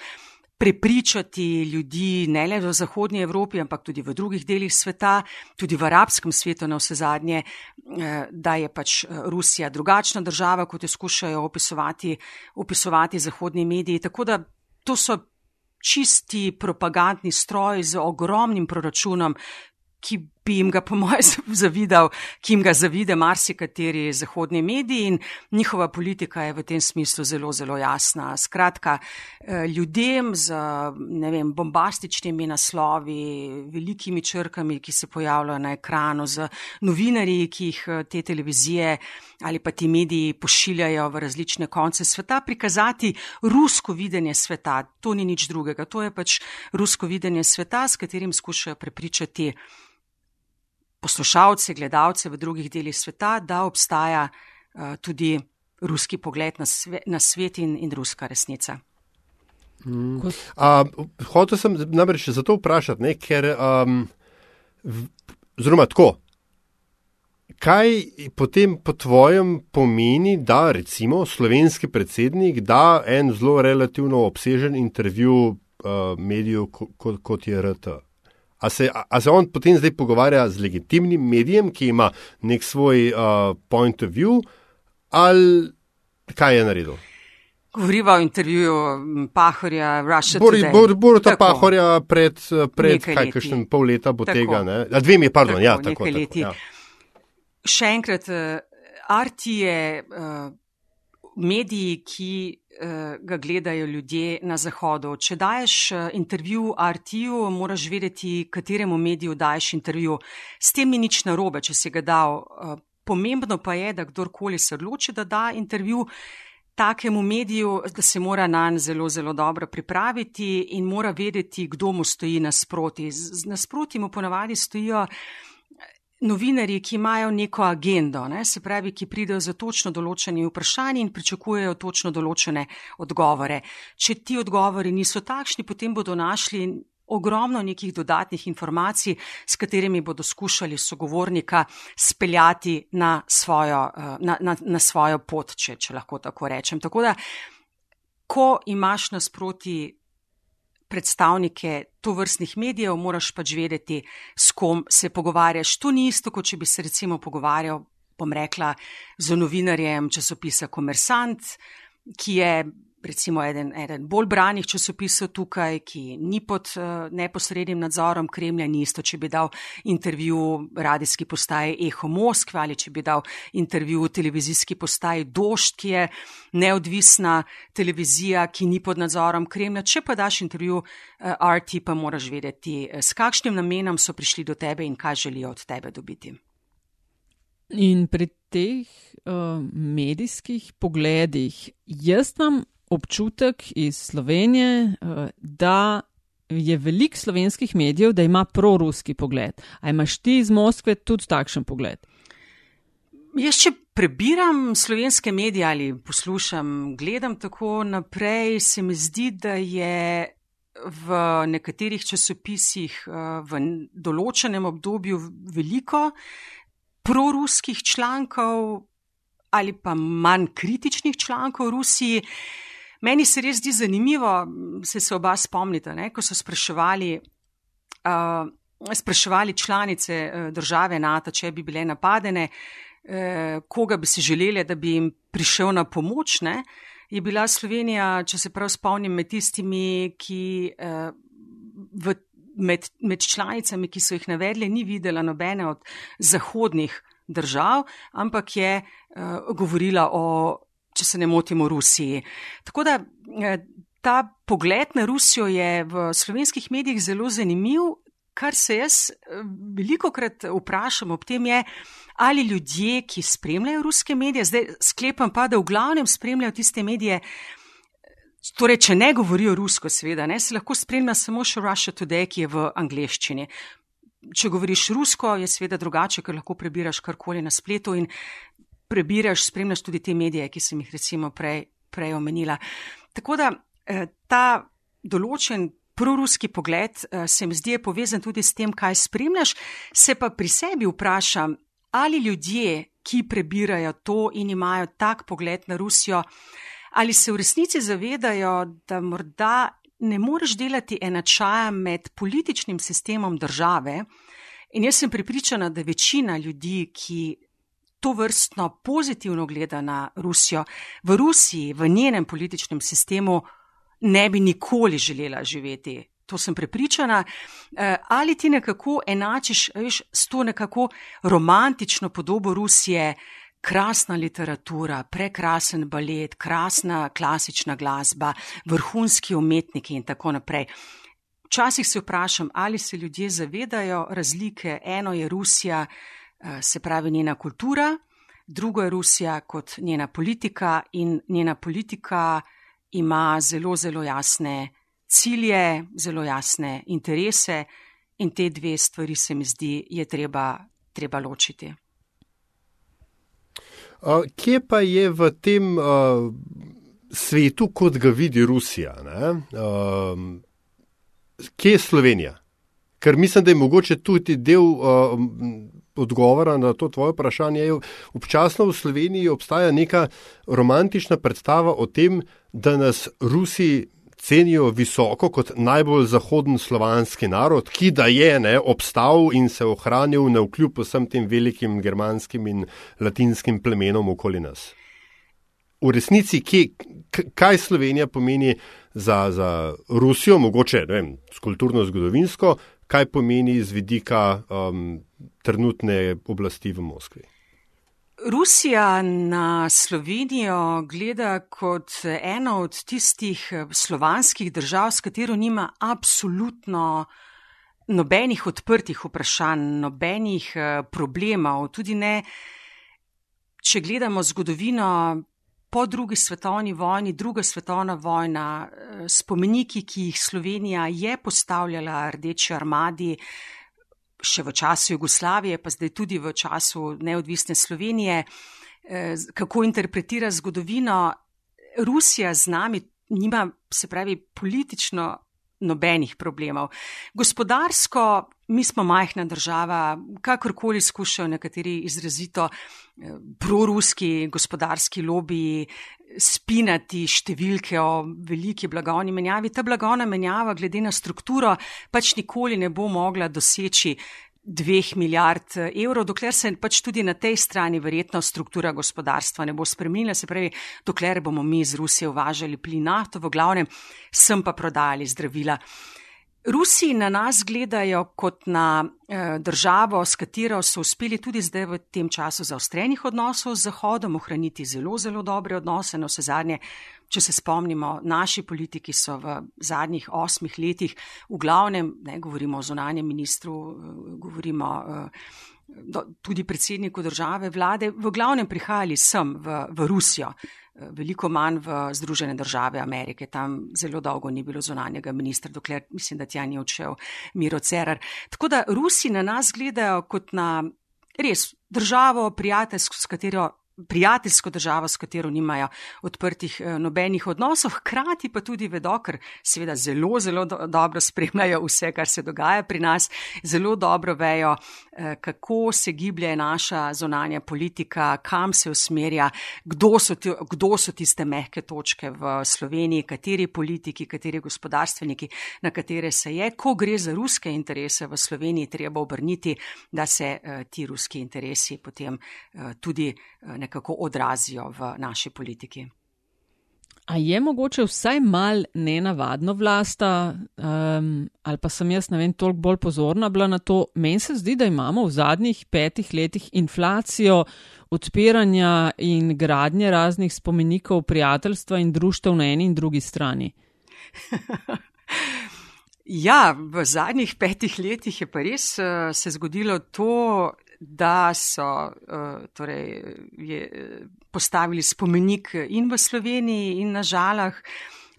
prepričati ljudi ne le v Zahodnji Evropi, ampak tudi v drugih delih sveta, tudi v arabskem svetu na vse zadnje, eh, da je pač eh, Rusija drugačna država, kot jo skušajo opisovati, opisovati zahodni mediji. Tako da to so čisti propagandni stroji z ogromnim proračunom, ki bi jim ga, po mojem, zavidal, ki jim ga zavide marsikateri zahodni mediji in njihova politika je v tem smislu zelo, zelo jasna. Skratka, eh, ljudem z vem, bombastičnimi naslovi, velikimi črkami, ki se pojavljajo na ekranu, z novinarji, ki jih eh, te televizije ali pa ti mediji pošiljajo v različne konce sveta, prikazati rusko videnje sveta. To ni nič drugega, to je pač rusko videnje sveta, s katerim skušajo prepričati poslušalce, gledalce v drugih delih sveta, da obstaja uh, tudi ruski pogled na, sve, na svet in, in ruska resnica. Hmm. Hotel sem namreč zato vprašati, ne, ker, um, oziroma tako, kaj potem po tvojem pomeni, da recimo slovenski predsednik da en zelo relativno obsežen intervju uh, mediju kot, kot je RT? A se, a se on potem zdaj pogovarja z legitimnim medijem, ki ima nek svoj uh, point of view, ali kaj je naredil? Govoriva o intervjuju Pahorja, Russia. Bor, bor ta Pahorja pred, pred kaj, kakšen pol leta bo tako. tega, ne? A dve mi, pardon, tako, ja, tako. tako ja. Še enkrat, Arti je uh, mediji, ki Eh, ga gledajo ljudje na Zahodu. Če daješ eh, intervju RT-ju, moraš vedeti, kateremu mediju daješ intervju. S tem ni nič narobe, če si ga dal. Eh, pomembno pa je, da kdorkoli se odloči, da da intervju takemu mediju, da se mora na nj zelo, zelo dobro pripraviti in mora vedeti, kdo mu stoji nasproti. Nasproti mu ponavadi stojijo novinarji, ki imajo neko agendo, ne, se pravi, ki pridejo za točno določeni vprašanji in pričakujejo točno določene odgovore. Če ti odgovori niso takšni, potem bodo našli ogromno nekih dodatnih informacij, s katerimi bodo skušali sogovornika speljati na svojo, eh, na, na, na svojo pot, če, če lahko tako rečem. Tako da, ko imaš nasproti predstavnike tovrstnih medijev, moraš pač vedeti, s kom se pogovarjaš. To ni isto, kot če bi se recimo pogovarjal, bom rekla, z novinarjem časopisa Komersant, ki je recimo eden, eden bolj branih časopisov tukaj, ki ni pod uh, neposrednim nadzorom Kremlja, ni isto, če bi dal intervju radijski postaji Eho Moskve ali če bi dal intervju televizijski postaji Došt, ki je neodvisna televizija, ki ni pod nadzorom Kremlja. Če pa daš intervju uh, eh, RT, pa moraš vedeti, uh, s kakšnim namenom so prišli do tebe in kaj želijo od tebe dobiti. In pri teh uh, medijskih pogledih, jaz imam občutek iz Slovenije, uh, da je veliko slovenskih medijev, da ima proruski pogled. A imaš ti iz Moskve tudi takšen pogled? Jaz, če prebiram slovenske medije ali poslušam, gledam tako naprej, se mi zdi, da je v nekaterih časopisih v določenem obdobju veliko proruskih člankov ali pa manj kritičnih člankov v Rusiji. Meni se res zdi zanimivo, se se oba spomnite, ne, ko so spraševali, uh, spraševali članice uh, države NATO, če bi bile napadene, uh, koga bi si želeli, da bi jim prišel na pomoč. Ne, je bila Slovenija, če se prav spomnim, med tistimi, ki uh, v, med, med članicami, ki so jih navedli, ni videla nobene od zahodnih držav, ampak je uh, govorila o če se ne motimo, Rusiji. Tako da eh, ta pogled na Rusijo je v slovenskih medijih zelo zanimiv. Kar se jaz eh, veliko krat vprašam ob tem je, ali ljudje, ki spremljajo ruske medije, zdaj sklepam pa, da v glavnem spremljajo tiste medije, torej, če ne govorijo rusko, seveda, ne, se lahko spremlja samo še Russia Today, ki je v angleščini. Če govoriš rusko, je seveda drugače, ker lahko prebiraš karkoli na spletu in prebiraš, spremljaš tudi te medije, ki sem jih recimo prej, prej omenila. Tako da eh, ta določen proruski pogled eh, se mi zdi povezan tudi s tem, kaj spremljaš, se pa pri sebi vprašam, ali ljudje, ki prebirajo to in imajo tak pogled na Rusijo, ali se v resnici zavedajo, da morda ne moreš delati enačaja med političnim sistemom države. In jaz sem pripričana, da večina ljudi, ki to vrstno pozitivno gleda na Rusijo, v Rusiji, v njenem političnem sistemu, ne bi nikoli želela živeti to sem prepričana. Eh, ali ti nekako enačiš veš, s to nekako romantično podobo Rusije, krasna literatura, prekrasen balet, krasna klasična glasba, vrhunski umetniki in tako naprej. Včasih se vprašam, ali se ljudje zavedajo razlike. Eno je Rusija, se pravi njena kultura, drugo je Rusija kot njena politika in njena politika ima zelo, zelo jasne cilje, zelo jasne interese in te dve stvari se mi zdi, je treba, treba ločiti. Kje pa je v tem uh, svetu, kot ga vidi Rusija? Uh, kje je Slovenija? Ker mislim, da je mogoče tudi del uh, odgovora na to tvoje vprašanje. Občasno v Sloveniji obstaja neka romantična predstava o tem, da nas Rusi cenijo visoko kot najbolj zahoden slovanski narod, ki da je ne, obstal in se ohranil na vkljub vsem tem velikim germanskim in latinskim plemenom okoli nas. V resnici, kje, kaj Slovenija pomeni za, za Rusijo, mogoče vem, kulturno-zgodovinsko, kaj pomeni z vidika um, trenutne oblasti v Moskvi? Rusija na Slovenijo gleda kot eno od tistih slovanskih držav, s katero nima absolutno nobenih odprtih vprašanj, nobenih eh, problemov. Tudi ne, če gledamo zgodovino po drugi svetovni vojni, druga svetovna vojna, eh, spomeniki, ki jih Slovenija je postavljala rdeči armadi, še v času Jugoslavije, pa zdaj tudi v času neodvisne Slovenije, eh, kako interpretira zgodovino. Rusija z nami nima, se pravi, politično nobenih problemov. Gospodarsko, mi smo majhna država, kakorkoli skušajo nekateri izrazito eh, proruski gospodarski lobiji spinati številke o veliki blagovni menjavi. Ta blagovna menjava, glede na strukturo, pač nikoli ne bo mogla doseči dveh milijard eh, evrov, dokler se pač tudi na tej strani verjetno struktura gospodarstva ne bo spremenila, se pravi, dokler bomo mi iz Rusije uvažali plin nafto, v glavnem sem pa prodajali zdravila. Rusi na nas gledajo kot na eh, državo, s katero so uspeli tudi zdaj v tem času zaostrenih odnosov z Zahodom ohraniti zelo, zelo dobre odnose. No, vse zadnje, če se spomnimo, naši politiki so v zadnjih osmih letih, v glavnem, ne govorimo o zunanjem ministru, eh, govorimo eh, do, tudi predsedniku države, vlade, v glavnem prihajali sem v, v Rusijo veliko manj v Združene države Amerike. Tam zelo dolgo ni bilo zunanjega ministra, dokler mislim, da tja ni odšel Miro Cerar. Tako da Rusi na nas gledajo kot na res državo, prijateljsko, s katero prijateljsko državo, s katero nimajo odprtih eh, nobenih odnosov, hkrati pa tudi vedo, ker seveda zelo, zelo do, dobro spremljajo vse, kar se dogaja pri nas, zelo dobro vejo, eh, kako se giblje naša zonanja politika, kam se usmerja, kdo so, ti, kdo so tiste mehke točke v Sloveniji, kateri politiki, kateri gospodarstveniki, na katere se je, ko gre za ruske interese v Sloveniji, treba obrniti, da se eh, ti ruski interesi potem tudi nekako odrazijo v naši politiki. A je mogoče vsaj mal nenavadno vlasta, um, ali pa sem jaz, ne vem, toliko bolj pozorna bila na to. Meni se zdi, da imamo v zadnjih petih letih inflacijo odpiranja in gradnje raznih spomenikov prijateljstva in društev na eni in drugi strani. ja, v zadnjih petih letih je pa res uh, se zgodilo to, da so uh, torej, je, postavili spomenik in v Sloveniji, in na žalah,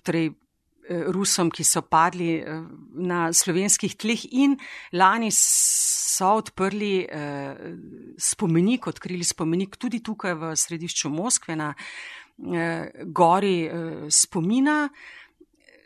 torej uh, Rusom, ki so padli na slovenskih tleh, in lani so odprli spomenik, odkrili spomenik tudi tukaj v središču Moskve na gori spomina.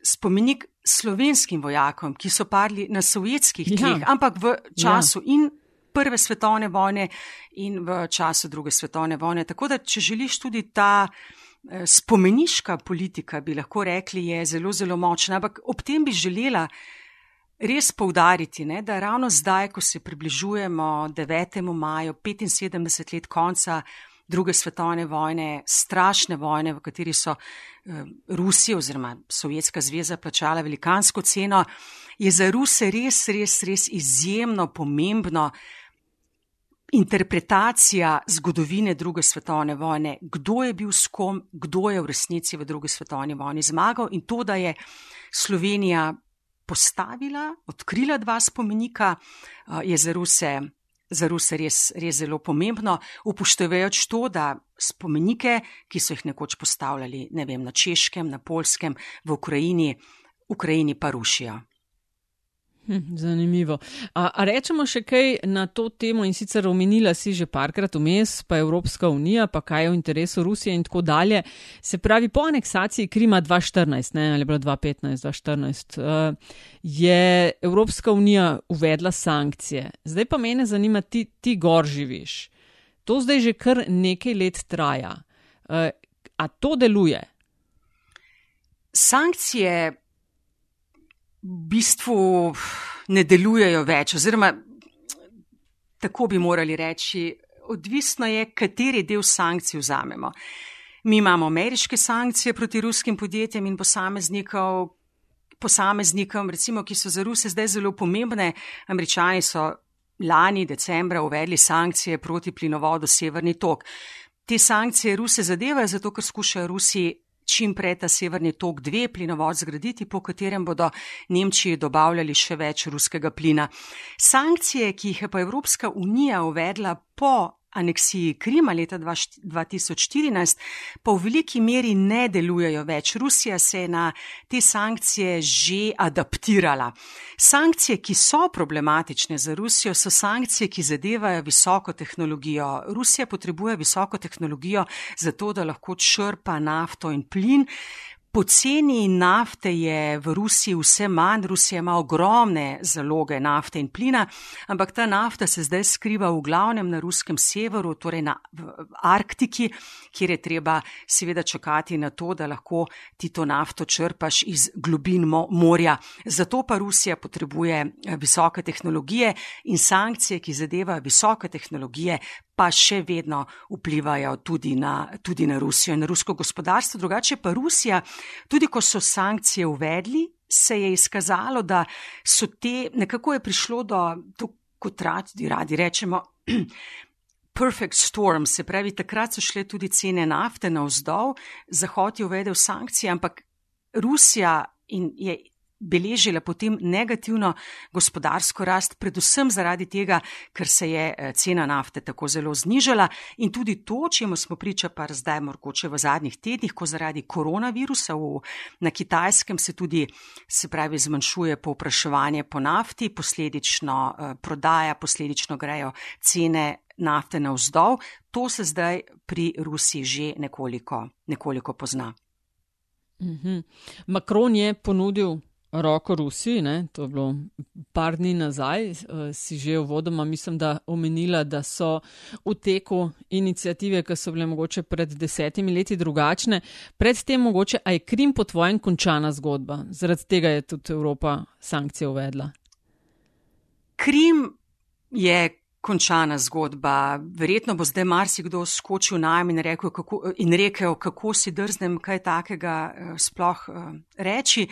Spomenik slovenskim vojakom, ki so padli na sovjetskih ja. tleh, ja. ampak v času ja. in prve svetovne vojne in v času druge svetovne vojne. Tako da, če želiš tudi ta eh, spomeniška politika, bi lahko rekli, je zelo, zelo močna. Ampak ob tem bi želela res poudariti, ne, da ravno zdaj, ko se približujemo 9. maju, 75 let konca druge svetovne vojne, strašne vojne, v kateri so eh, Rusija oziroma Sovjetska zveza plačala velikansko ceno, je za Ruse res, res, res izjemno pomembno interpretacija zgodovine druge svetovne vojne, kdo je bil s kom, kdo je v resnici v drugi svetovni vojni zmagal in to, da je Slovenija postavila, odkrila dva spomenika, je za Ruse, za Ruse res, res zelo pomembno, upoštevajoč to, da spomenike, ki so jih nekoč postavljali, ne vem, na Češkem, na Polskem, v Ukrajini, Ukrajini pa rušijo. Hm, zanimivo. A, a rečemo še kaj na to temo in sicer omenila si že parkrat vmes, pa Evropska unija, pa kaj je v interesu Rusije in tako dalje. Se pravi, po aneksaciji Krima 2014, ne, ali bilo 2015, 2014, uh, je Evropska unija uvedla sankcije. Zdaj pa mene zanima, ti, ti gor živiš. To zdaj že kar nekaj let traja. Uh, a to deluje? Sankcije bistvu ne delujejo več, oziroma tako bi morali reči, odvisno je, kateri del sankcij vzamemo. Mi imamo ameriške sankcije proti ruskim podjetjem in posameznikov, posameznikom, recimo, ki so za Ruse zdaj zelo pomembne. Američani so lani decembra uvedli sankcije proti plinovodu Severni tok. Te sankcije Ruse zadevajo zato, ker skušajo Rusi čim prej ta severni tok dve plinovod zgraditi, po katerem bodo Nemčiji dobavljali še več ruskega plina. Sankcije, ki jih je pa Evropska unija uvedla po aneksiji Krima leta 2014, pa v veliki meri ne delujejo več. Rusija se je na te sankcije že adaptirala. Sankcije, ki so problematične za Rusijo, so sankcije, ki zadevajo visoko tehnologijo. Rusija potrebuje visoko tehnologijo zato, da lahko črpa nafto in plin. Poceni nafte je v Rusiji vse manj, Rusija ima ogromne zaloge nafte in plina, ampak ta nafta se zdaj skriva v glavnem na ruskem severu, torej na Arktiki, kjer je treba seveda čakati na to, da lahko ti to nafto črpaš iz globin morja. Zato pa Rusija potrebuje eh, visoke tehnologije in sankcije, ki zadevajo visoke tehnologije, pa še vedno vplivajo tudi na, tudi na Rusijo in na rusko gospodarstvo. Drugače pa Rusija, tudi ko so sankcije uvedli, se je izkazalo, da so te, nekako je prišlo do, to, kot radi, radi rečemo, perfect storm, se pravi, takrat so šle tudi cene nafte na vzdolj, Zahod je uvedel sankcije, ampak Rusija in je beležila potem negativno gospodarsko rast, predvsem zaradi tega, ker se je eh, cena nafte tako zelo znižala in tudi to, čemu smo priča pa zdaj morkoče v zadnjih tednih, ko zaradi koronavirusa v, na kitajskem se tudi, se pravi, zmanjšuje povpraševanje po nafti, posledično eh, prodaja, posledično grejo cene nafte na vzdolj, to se zdaj pri Rusiji že nekoliko, nekoliko pozna. Mhm. Macron je ponudil roko Rusiji, ne? to je bilo par dni nazaj, uh, si že v vodoma, mislim, da omenila, da so v teku inicijative, ki so bile mogoče pred desetimi leti drugačne. Predtem mogoče, a je Krim po tvojem končana zgodba, zaradi tega je tudi Evropa sankcije uvedla. Krim je. Končana zgodba. Verjetno bo zdaj marsikdo skočil najem in, in rekel, kako si drznem kaj takega uh, sploh uh, reči.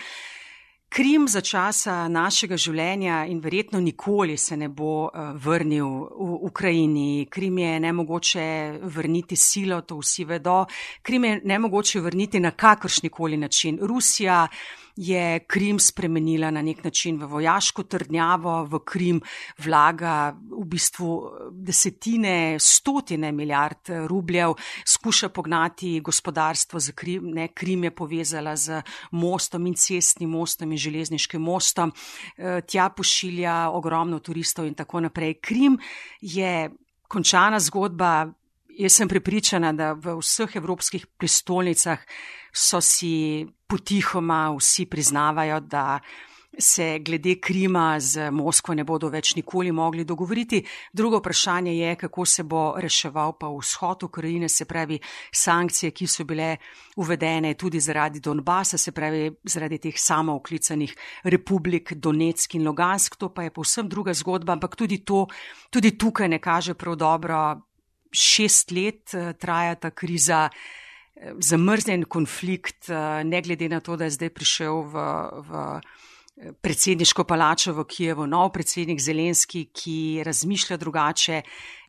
Krim za časa našega življenja in verjetno nikoli se ne bo uh, vrnil v Ukrajini. Krim je nemogoče vrniti silo, to vsi vedo. Krim je nemogoče vrniti na kakršnikoli način. Rusija je Krim spremenila na nek način v vojaško trdnjavo, v Krim vlaga v bistvu desetine, stotine milijard rubljev, skuša pognati gospodarstvo za Krim, ne, Krim je povezala z mostom in cestnim mostom in železniškim mostom, eh, tja pošilja ogromno turistov in tako naprej. Krim je končana zgodba. Jaz sem prepričana, da v vseh evropskih prestolnicah so si potihoma vsi priznavajo, da se glede Krima z Moskvo ne bodo več nikoli mogli dogovoriti. Drugo vprašanje je, kako se bo reševal pa vzhod Ukrajine, se pravi sankcije, ki so bile uvedene tudi zaradi Donbasa, se pravi zaradi teh samooklicanih republik Donetsk in Logansk. To pa je povsem druga zgodba, ampak tudi to, tudi tukaj ne kaže prav dobro. Šest let eh, traja ta kriza zamrznjen konflikt, eh, ne glede na to, da je zdaj prišel v, v predsedniško palačo v Kijevu, nov predsednik Zelenski, ki razmišlja drugače,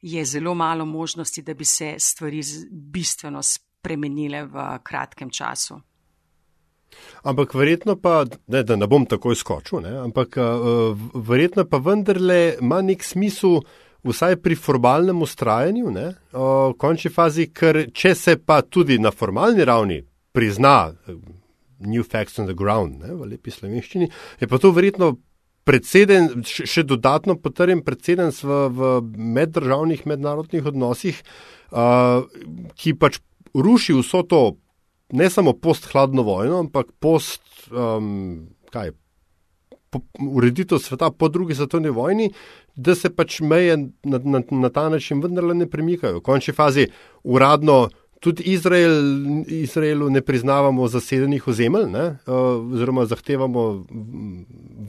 je zelo malo možnosti, da bi se stvari bistveno spremenile v kratkem času. Ampak verjetno pa, ne, da ne bom takoj skočil, ne, ampak uh, verjetno pa vendarle ima nek smisel, vsaj pri formalnem ustrajanju, ne, v končni fazi, ker če se pa tudi na formalni ravni prizna new facts on the ground, ne, v lepi slovenščini, je pa to verjetno predseden, še dodatno potrjen predseden v, v meddržavnih mednarodnih odnosih, uh, ki pač ruši vso to, ne samo post-hladno vojno, ampak post, um, kaj, po, ureditev sveta po drugi svetovni vojni, da se pač meje na, na, na ta način vendarle ne premikajo. V končni fazi uradno Tudi Izrael, Izraelu ne priznavamo zasedenih ozemelj, ne, eh, oziroma zahtevamo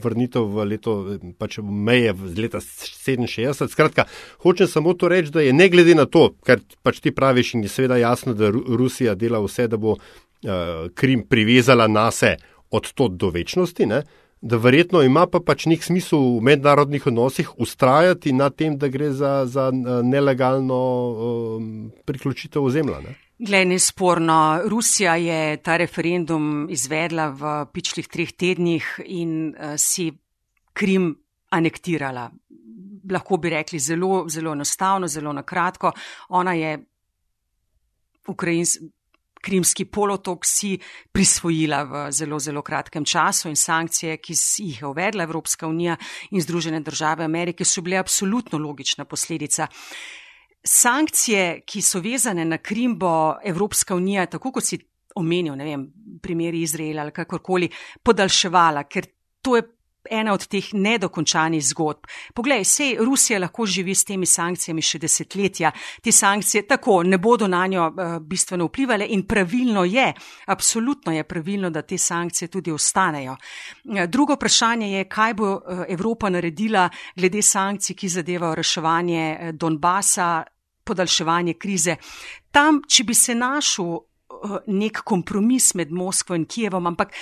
vrnitev v leto, pač v meje z leta 67. Skratka, hočem samo to reči, da je ne glede na to, kar pač ti praviš in je seveda jasno, da Rusija dela vse, da bo uh, Krim privezala nase od to do večnosti, ne, da verjetno ima pa pač nek smisel v mednarodnih odnosih ustrajati na tem, da gre za, za eh, nelegalno um, priključitev ozemlja. Glede, nesporno, Rusija je ta referendum izvedla v pičlih treh tednih in uh, si Krim anektirala. Lahko bi rekli zelo, zelo enostavno, zelo na kratko. Ona je Ukrajinska krimski polotok si prisvojila v zelo, zelo kratkem času in sankcije, ki jih je uvedla Evropska unija in Združene države Amerike, so bile absolutno logična posledica. Sankcije, ki so vezane na Krim, bo Evropska unija, tako kot si omenil, ne vem, primeri Izraela ali kakorkoli, podaljševala, ker to je ena od teh nedokončanih zgodb. Poglej, sej Rusija lahko živi s temi sankcijami še desetletja. Te sankcije tako ne bodo na njo uh, bistveno vplivali in pravilno je, absolutno je pravilno, da te sankcije tudi ostanejo. Uh, drugo vprašanje je, kaj bo uh, Evropa naredila glede sankcij, ki zadevajo reševanje Donbasa, podaljševanje krize. Tam, če bi se našel nek kompromis med Moskvo in Kijevom, ampak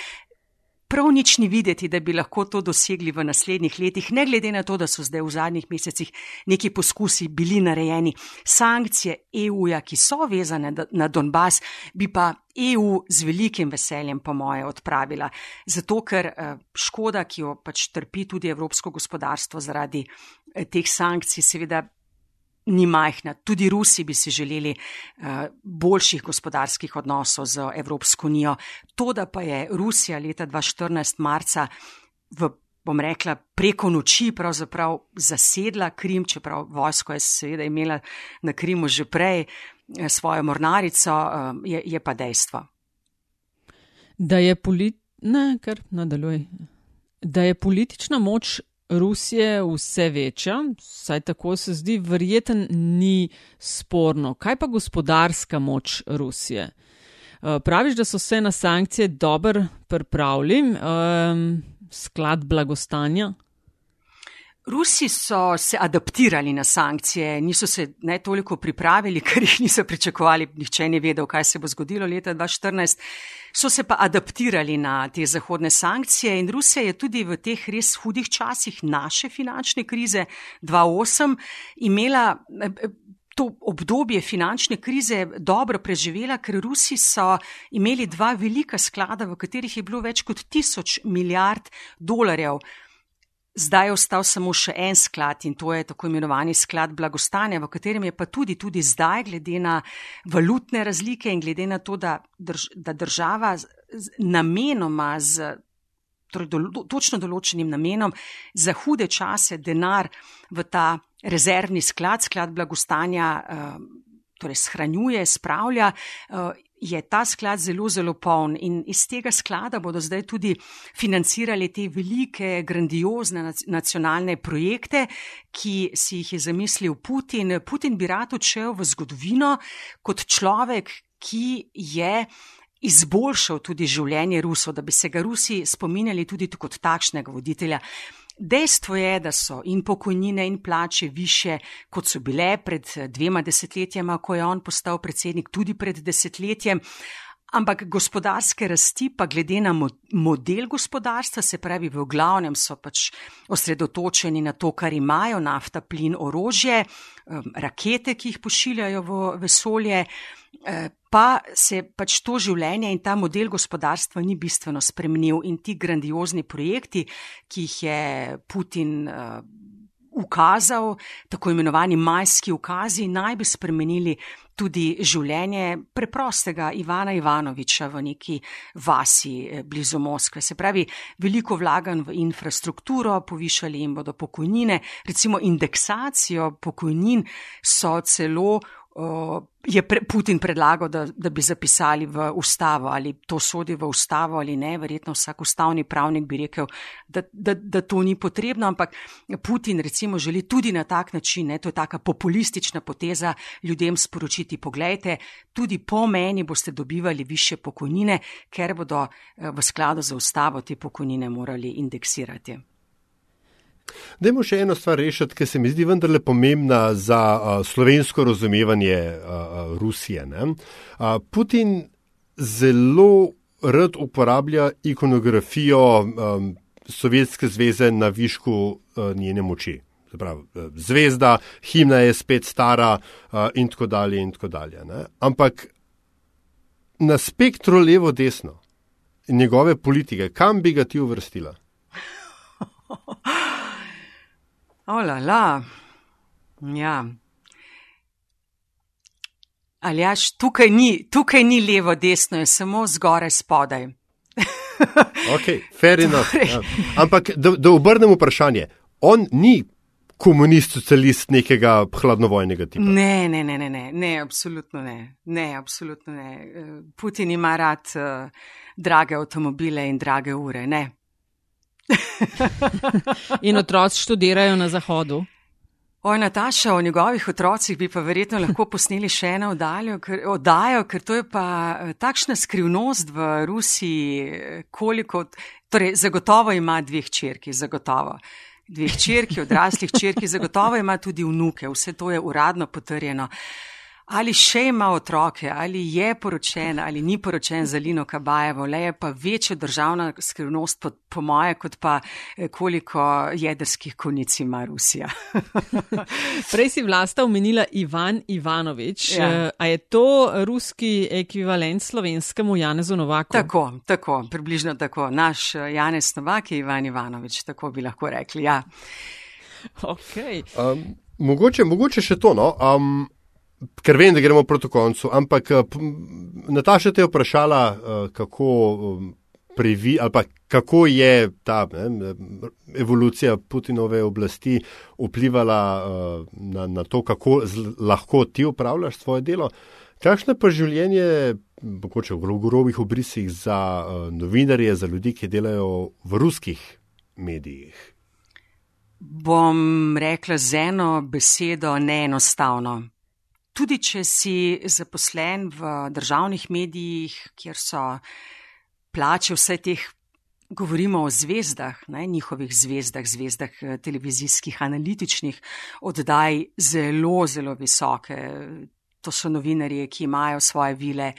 prav nič ni videti, da bi lahko to dosegli v naslednjih letih, ne glede na to, da so zdaj v zadnjih mesecih neki poskusi bili narejeni. Sankcije EU-ja, ki so vezane na Donbas, bi pa EU z velikim veseljem, po moje, odpravila. Zato, ker eh, škoda, ki jo pač trpi tudi evropsko gospodarstvo zaradi eh, teh sankcij, seveda ni majhna. Tudi Rusi bi si želeli uh, boljših gospodarskih odnosov z Evropsko unijo. To, da pa je Rusija leta 2014 marca v, bom rekla, preko noči pravzaprav zasedla Krim, čeprav vojsko je seveda imela na Krimu že prej eh, svojo mornarico, uh, je, je pa dejstvo. Da je, polit... ne, da je politična moč Rusije vse večja, saj tako se zdi, verjeten ni sporno. Kaj pa gospodarska moč Rusije? Eh, praviš, da so se na sankcije dobro pripravili, um, sklad blagostanja? Rusi so se adaptirali na sankcije, niso se ne toliko pripravili, ker jih niso pričakovali, nihče ni vedel, kaj se bo zgodilo leta 2014 so se pa adaptirali na te zahodne sankcije in Rusija je tudi v teh res hudih časih naše finančne krize 2008 imela. To obdobje finančne krize dobro preživela, ker Rusi so imeli dva velika sklada, v katerih je bilo več kot tisoč milijard dolarjev. Zdaj je ostal samo še en sklad in to je tako imenovani sklad blagostanja, v katerem je pa tudi, tudi zdaj, glede na valutne razlike in glede na to, da, drž, da država namenoma z torej do, točno določenim namenom za hude čase denar v ta rezervni sklad, sklad blagostanja, uh, torej shranjuje, spravlja. Je ta sklad zelo, zelo poln in iz tega sklada bodo zdaj tudi financirali te velike, grandiozne nacionalne projekte, ki si jih je zamislil Putin. Putin bi rad odšel v zgodovino kot človek, ki je izboljšal tudi življenje Rusov, da bi se ga Rusi spominjali tudi kot takšnega voditelja. Dejstvo je, da so in pokojnine in plače više, kot so bile pred dvema desetletjama, ko je on postal predsednik, tudi pred desetletjem. Ampak gospodarske rasti, pa glede na model gospodarstva, se pravi, v glavnem so pač osredotočeni na to, kar imajo, nafta, plin, orožje, rakete, ki jih pošiljajo v vesolje, eh, pa se pač to življenje in ta model gospodarstva ni bistveno spremenil in ti grandiozni projekti, ki jih je Putin eh, ukazal, tako imenovani majski ukazi, naj bi spremenili tudi življenje preprostega Ivana Ivanoviča v neki vasi eh, blizu Moskve. Se pravi, veliko vlagan v infrastrukturo, povišali jim bodo pokojnine, recimo indeksacijo pokojnin so celo je pre, Putin predlagal, da, da bi zapisali v ustavo, ali to sodi v ustavo ali ne. Verjetno vsak ustavni pravnik bi rekel, da, da, da to ni potrebno, ampak Putin recimo želi tudi na tak način, ne, to je taka populistična poteza, ljudem sporočiti, pogledajte, tudi po meni boste dobivali više pokojnine, ker bodo eh, v skladu z ustavo te pokojnine morali indeksirati. Dajmo še eno stvar rešiti, ki se mi zdi vendarle pomembna za uh, slovensko razumevanje uh, Rusije. Uh, Putin zelo rad uporablja ikonografijo um, Sovjetske zveze na višku uh, njene moči. Pravi, zvezda, himna je spet stara uh, in tako dalje. In tako dalje Ampak na spektru levo-desno njegove politike, kam bi ga ti uvrstila? Ola, la. Ja. Ali jaš, tukaj ni, tukaj ni levo, desno, je samo zgoraj, spodaj. ok, fair enough. Torej. Ja. Ampak, da, da obrnem vprašanje, on ni komunist, socialist nekega hladnovojnega tipa. Ne, ne, ne, ne, ne, ne, absolutno ne. Ne, absolutno ne. Putin ima rad uh, drage avtomobile in drage ure, ne. In otroci študirajo na zahodu. Oj, Nataša, o njegovih otrocih bi pa verjetno lahko posneli še eno oddajo, ker to je pa eh, takšna skrivnost v Rusiji, koliko, torej zagotovo ima dveh črki, zagotovo. Dveh črki, odraslih črki, zagotovo ima tudi vnuke, vse to je uradno potrjeno. Uh, ali še ima otroke, ali je poročen, ali ni poročen za Lino Kabajevo, le je pa večja državna skrivnost, po, po moje, kot pa eh, koliko jedrskih konic ima Rusija. Prej si vlasta omenila Ivan Ivanovič. Ja. Eh, a je to ruski ekvivalent slovenskemu Janezu Novaku? Tako, tako, približno tako. Naš eh, Janez Novak je Ivan Ivanovič, tako bi lahko rekli. Ja. Okay. Um, mogoče, mogoče še to. No? Um, ker vem, da gremo proti koncu. Ampak eh, Nataša te je vprašala, eh, kako, um, previ, kako je ta ne, evolucija Putinove oblasti vplivala na, na to, kako lahko ti upravljaš svoje delo. Kakšno pa življenje, mogoče v grobih obrisih, za novinarje, za ljudi, ki delajo v ruskih medijih? Bom rekla z eno besedo, neenostavno tudi če si zaposlen v državnih medijih, kjer so plače vse teh, govorimo o zvezdah, ne, njihovih zvezdah, zvezdah eh, televizijskih, analitičnih oddaj, zelo, zelo visoke. To so novinarji, ki imajo svoje vile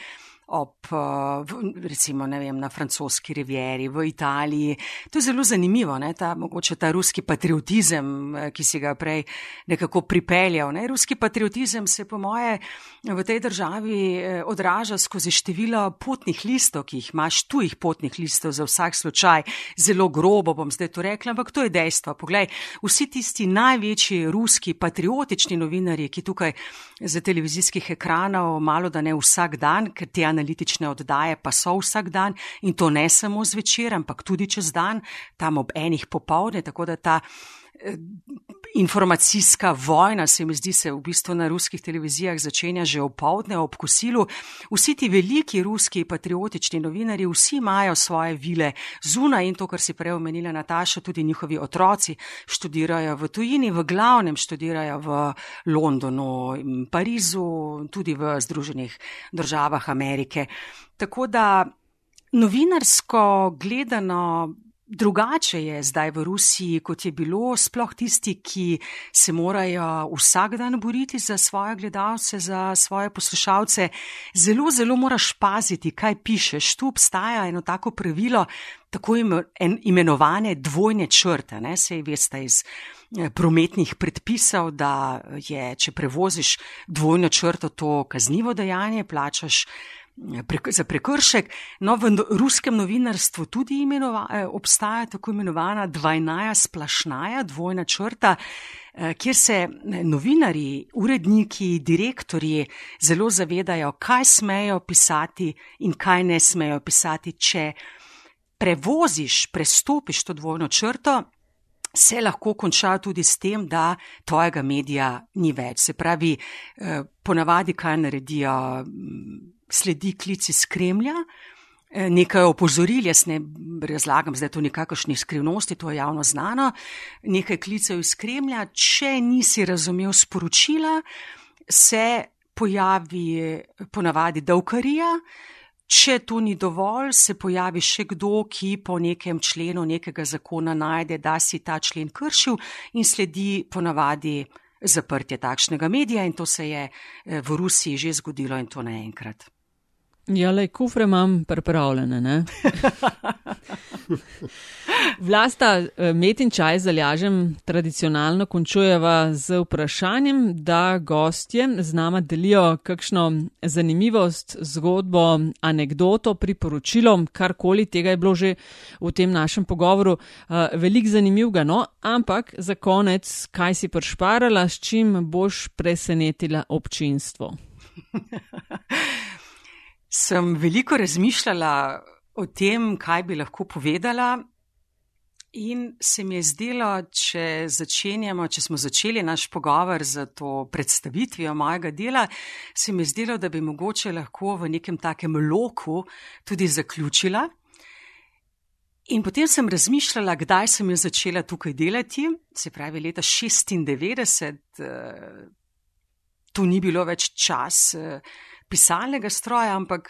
ob, eh, recimo, vem, na francoski rivieri, v Italiji. To je zelo zanimivo, ne, ta, mogoče ta ruski patriotizem, eh, ki si ga prej nekako pripeljal. Ne. Ruski patriotizem se, po moje, v tej državi eh, odraža skozi število potnih listov, ki jih imaš, tujih potnih listov za vsak slučaj. Zelo grobo bom zdaj to rekla, ampak to je dejstvo. Poglej, vsi tisti največji ruski patriotični novinarji, ki tukaj za televizijskih ekranov malo da ne vsak dan, ker ti analitične oddaje pa so vsak dan in to ne samo zvečer, ampak tudi čez dan, tam ob enih popovdne, tako da ta eh, informacijska vojna se mi zdi se v bistvu na ruskih televizijah začenja že opovdne ob kosilu. Vsi ti veliki ruski patriotični novinari, vsi imajo svoje vile zunaj in to, kar si prej omenila Nataša, tudi njihovi otroci študirajo v tujini, v glavnem študirajo v Londonu, Parizu, tudi v Združenih državah Amerike. Tako da novinarsko gledano drugače je zdaj v Rusiji, kot je bilo, sploh tisti, ki se morajo vsak dan boriti za svoje gledalce, za svoje poslušalce. Zelo, zelo moraš paziti, kaj pišeš. Tu obstaja eno tako pravilo, tako imenovane dvojne črte, ne se veste iz eh, prometnih predpisov, da je, če prevoziš dvojno črto, to kaznivo dejanje, plačaš za prekršek. No, v ruskem novinarstvu tudi imenova, eh, obstaja tako imenovana dvajnaja splašnaja, dvojna črta, eh, kjer se eh, novinari, uredniki, direktorji zelo zavedajo, kaj smejo pisati in kaj ne smejo pisati. Če prevoziš, prestopiš to dvojno črto, se lahko konča tudi s tem, da tvojega medija ni več. Se pravi, ponavadi kaj naredijo sledi klic iz Kremlja, eh, nekaj opozoril, jaz ne razlagam, zdaj to nikakršni skrivnosti, to je javno znano, nekaj klicev iz Kremlja, če nisi razumel sporočila, se pojavi ponavadi davkarija, če to ni dovolj, se pojavi še kdo, ki po nekem členu nekega zakona najde, da si ta člen kršil in sledi ponavadi zaprtje takšnega medija in to se je eh, v Rusiji že zgodilo in to naenkrat. Ja, le kufre imam pripravljene. Vlasta eh, met in čaj zalažem tradicionalno končujeva z vprašanjem, da gostje z nama delijo kakšno zanimivost, zgodbo, anegdoto, priporočilo, karkoli tega je bilo že v tem našem pogovoru. Eh, velik zanimivega, no, ampak za konec, kaj si pršparala, s čim boš presenetila občinstvo? sem veliko razmišljala o tem, kaj bi lahko povedala. In se mi je zdelo, če začenjamo, če smo začeli naš pogovor z to predstavitvijo mojega dela, se mi je zdelo, da bi mogoče lahko v nekem takem loku tudi zaključila. In potem sem razmišljala, kdaj sem jo začela tukaj delati, se pravi leta 96, eh, tu ni bilo več čas. Pisalnega stroja, ampak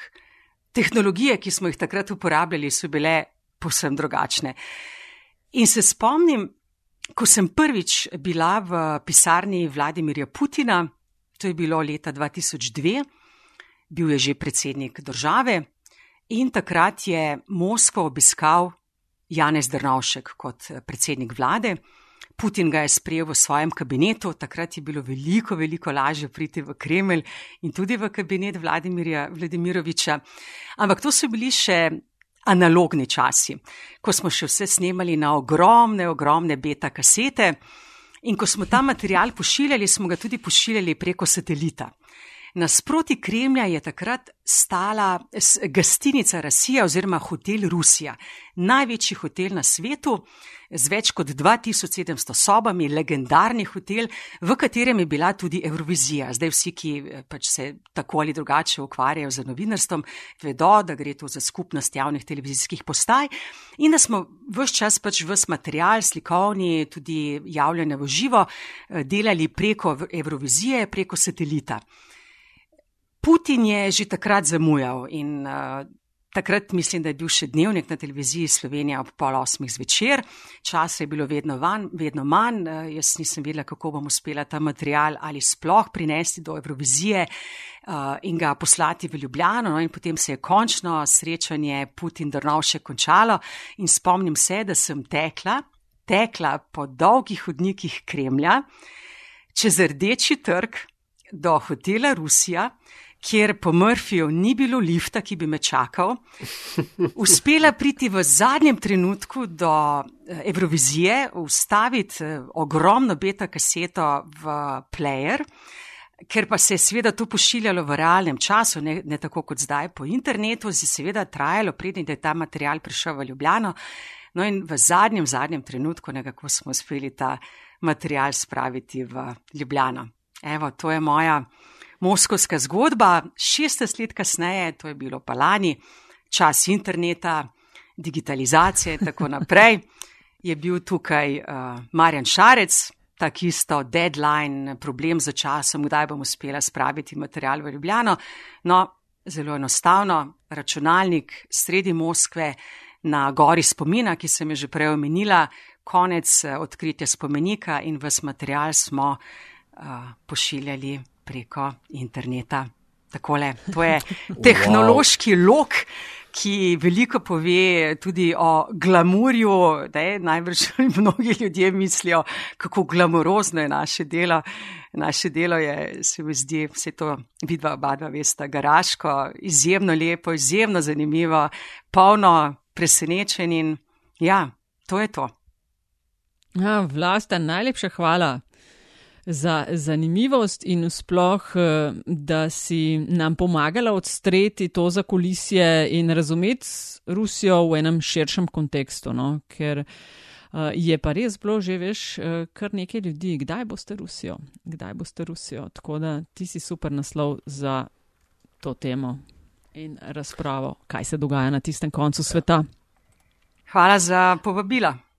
tehnologije, ki smo jih takrat uporabljali, so bile posebno drugačne. In se spomnim, ko sem prvič bila v pisarni Vladimirja Putina, to je bilo leta 2002, bil je že predsednik države in takrat je Moskvo obiskal Janez Drnovšek kot predsednik vlade. Putin ga je sprejel v svojem kabinetu, takrat je bilo veliko, veliko lažje priti v Kremelj in tudi v kabinet Vladimirja Vladimiroviča. Ampak to so bili še analogni časi, ko smo še vse snemali na ogromne, ogromne beta kasete in ko smo ta material pošiljali, smo ga tudi pošiljali preko satelita. Nasproti Kremlja je takrat stala gastinica Rasija oziroma hotel Rusija, največji hotel na svetu z več kot 2700 sobami, legendarni hotel, v katerem je bila tudi Eurovizija. Zdaj vsi, ki eh, pač se tako ali drugače ukvarjajo z novinarstvom, vedo, da gre tu za skupnost javnih televizijskih postaj in da smo vse čas pač vse material, slikovni, tudi javljanje v živo, eh, delali preko Eurovizije, preko satelita. Putin je že takrat zamujal in uh, takrat mislim, da je bil še dnevnik na televiziji Slovenija ob pol osmih zvečer. Časa je bilo vedno, van, vedno manj, uh, jaz nisem vedela, kako bom uspela ta material ali sploh prinesti do Eurovizije uh, in ga poslati v Ljubljano. No, in potem se je končno srečanje Putin-Drnovše končalo in spomnim se, da sem tekla, tekla po dolgih hodnikih Kremlja čez rdeči trg do hotela Rusija kjer po Murphyju ni bilo lifta, ki bi me čakal, uspela priti v zadnjem trenutku do eh, Eurovizije, ustaviti eh, ogromno beta kaseto v player. Ker pa se je seveda to pošiljalo v realnem času, ne, ne tako kot zdaj po internetu, si seveda trajalo, preden je ta material prišel v Ljubljano. No in v zadnjem, zadnjem trenutku nekako smo uspeli ta material spraviti v Ljubljano. Evo, to je moja Moskovska zgodba, 16 let kasneje, to je bilo pa lani, čas interneta, digitalizacije in tako naprej, je bil tukaj uh, Marjan Šarec, tak isto deadline, problem za časom, kdaj bom uspela spraviti material v Ljubljano. No, zelo enostavno, računalnik sredi Moskve, na gori spomina, ki sem jo že prej omenila, konec eh, odkritja spomenika in vas material smo uh, pošiljali preko interneta. Takole, to je tehnološki wow. lok, ki veliko pove tudi o glamurju, da je najbrž mnogi ljudje mislijo, kako glamurozno je naše delo. Naše delo je, se mi zdi, vse to vidva, oba dva vesta, garaško, izjemno lepo, izjemno zanimivo, polno presenečen in ja, to je to. Ja, vlasta, najlepša hvala za zanimivost in sploh, eh, da si nam pomagala odstreti to za kulisje in razumeti Rusijo v enem širšem kontekstu. No? Ker uh, je pa res bilo že, veš, uh, kar nekaj ljudi, kdaj boste Rusijo, kdaj boste Rusijo. Tako da ti si super naslov za to temo in razpravo, kaj se dogaja na tistem koncu sveta. Hvala za povabila.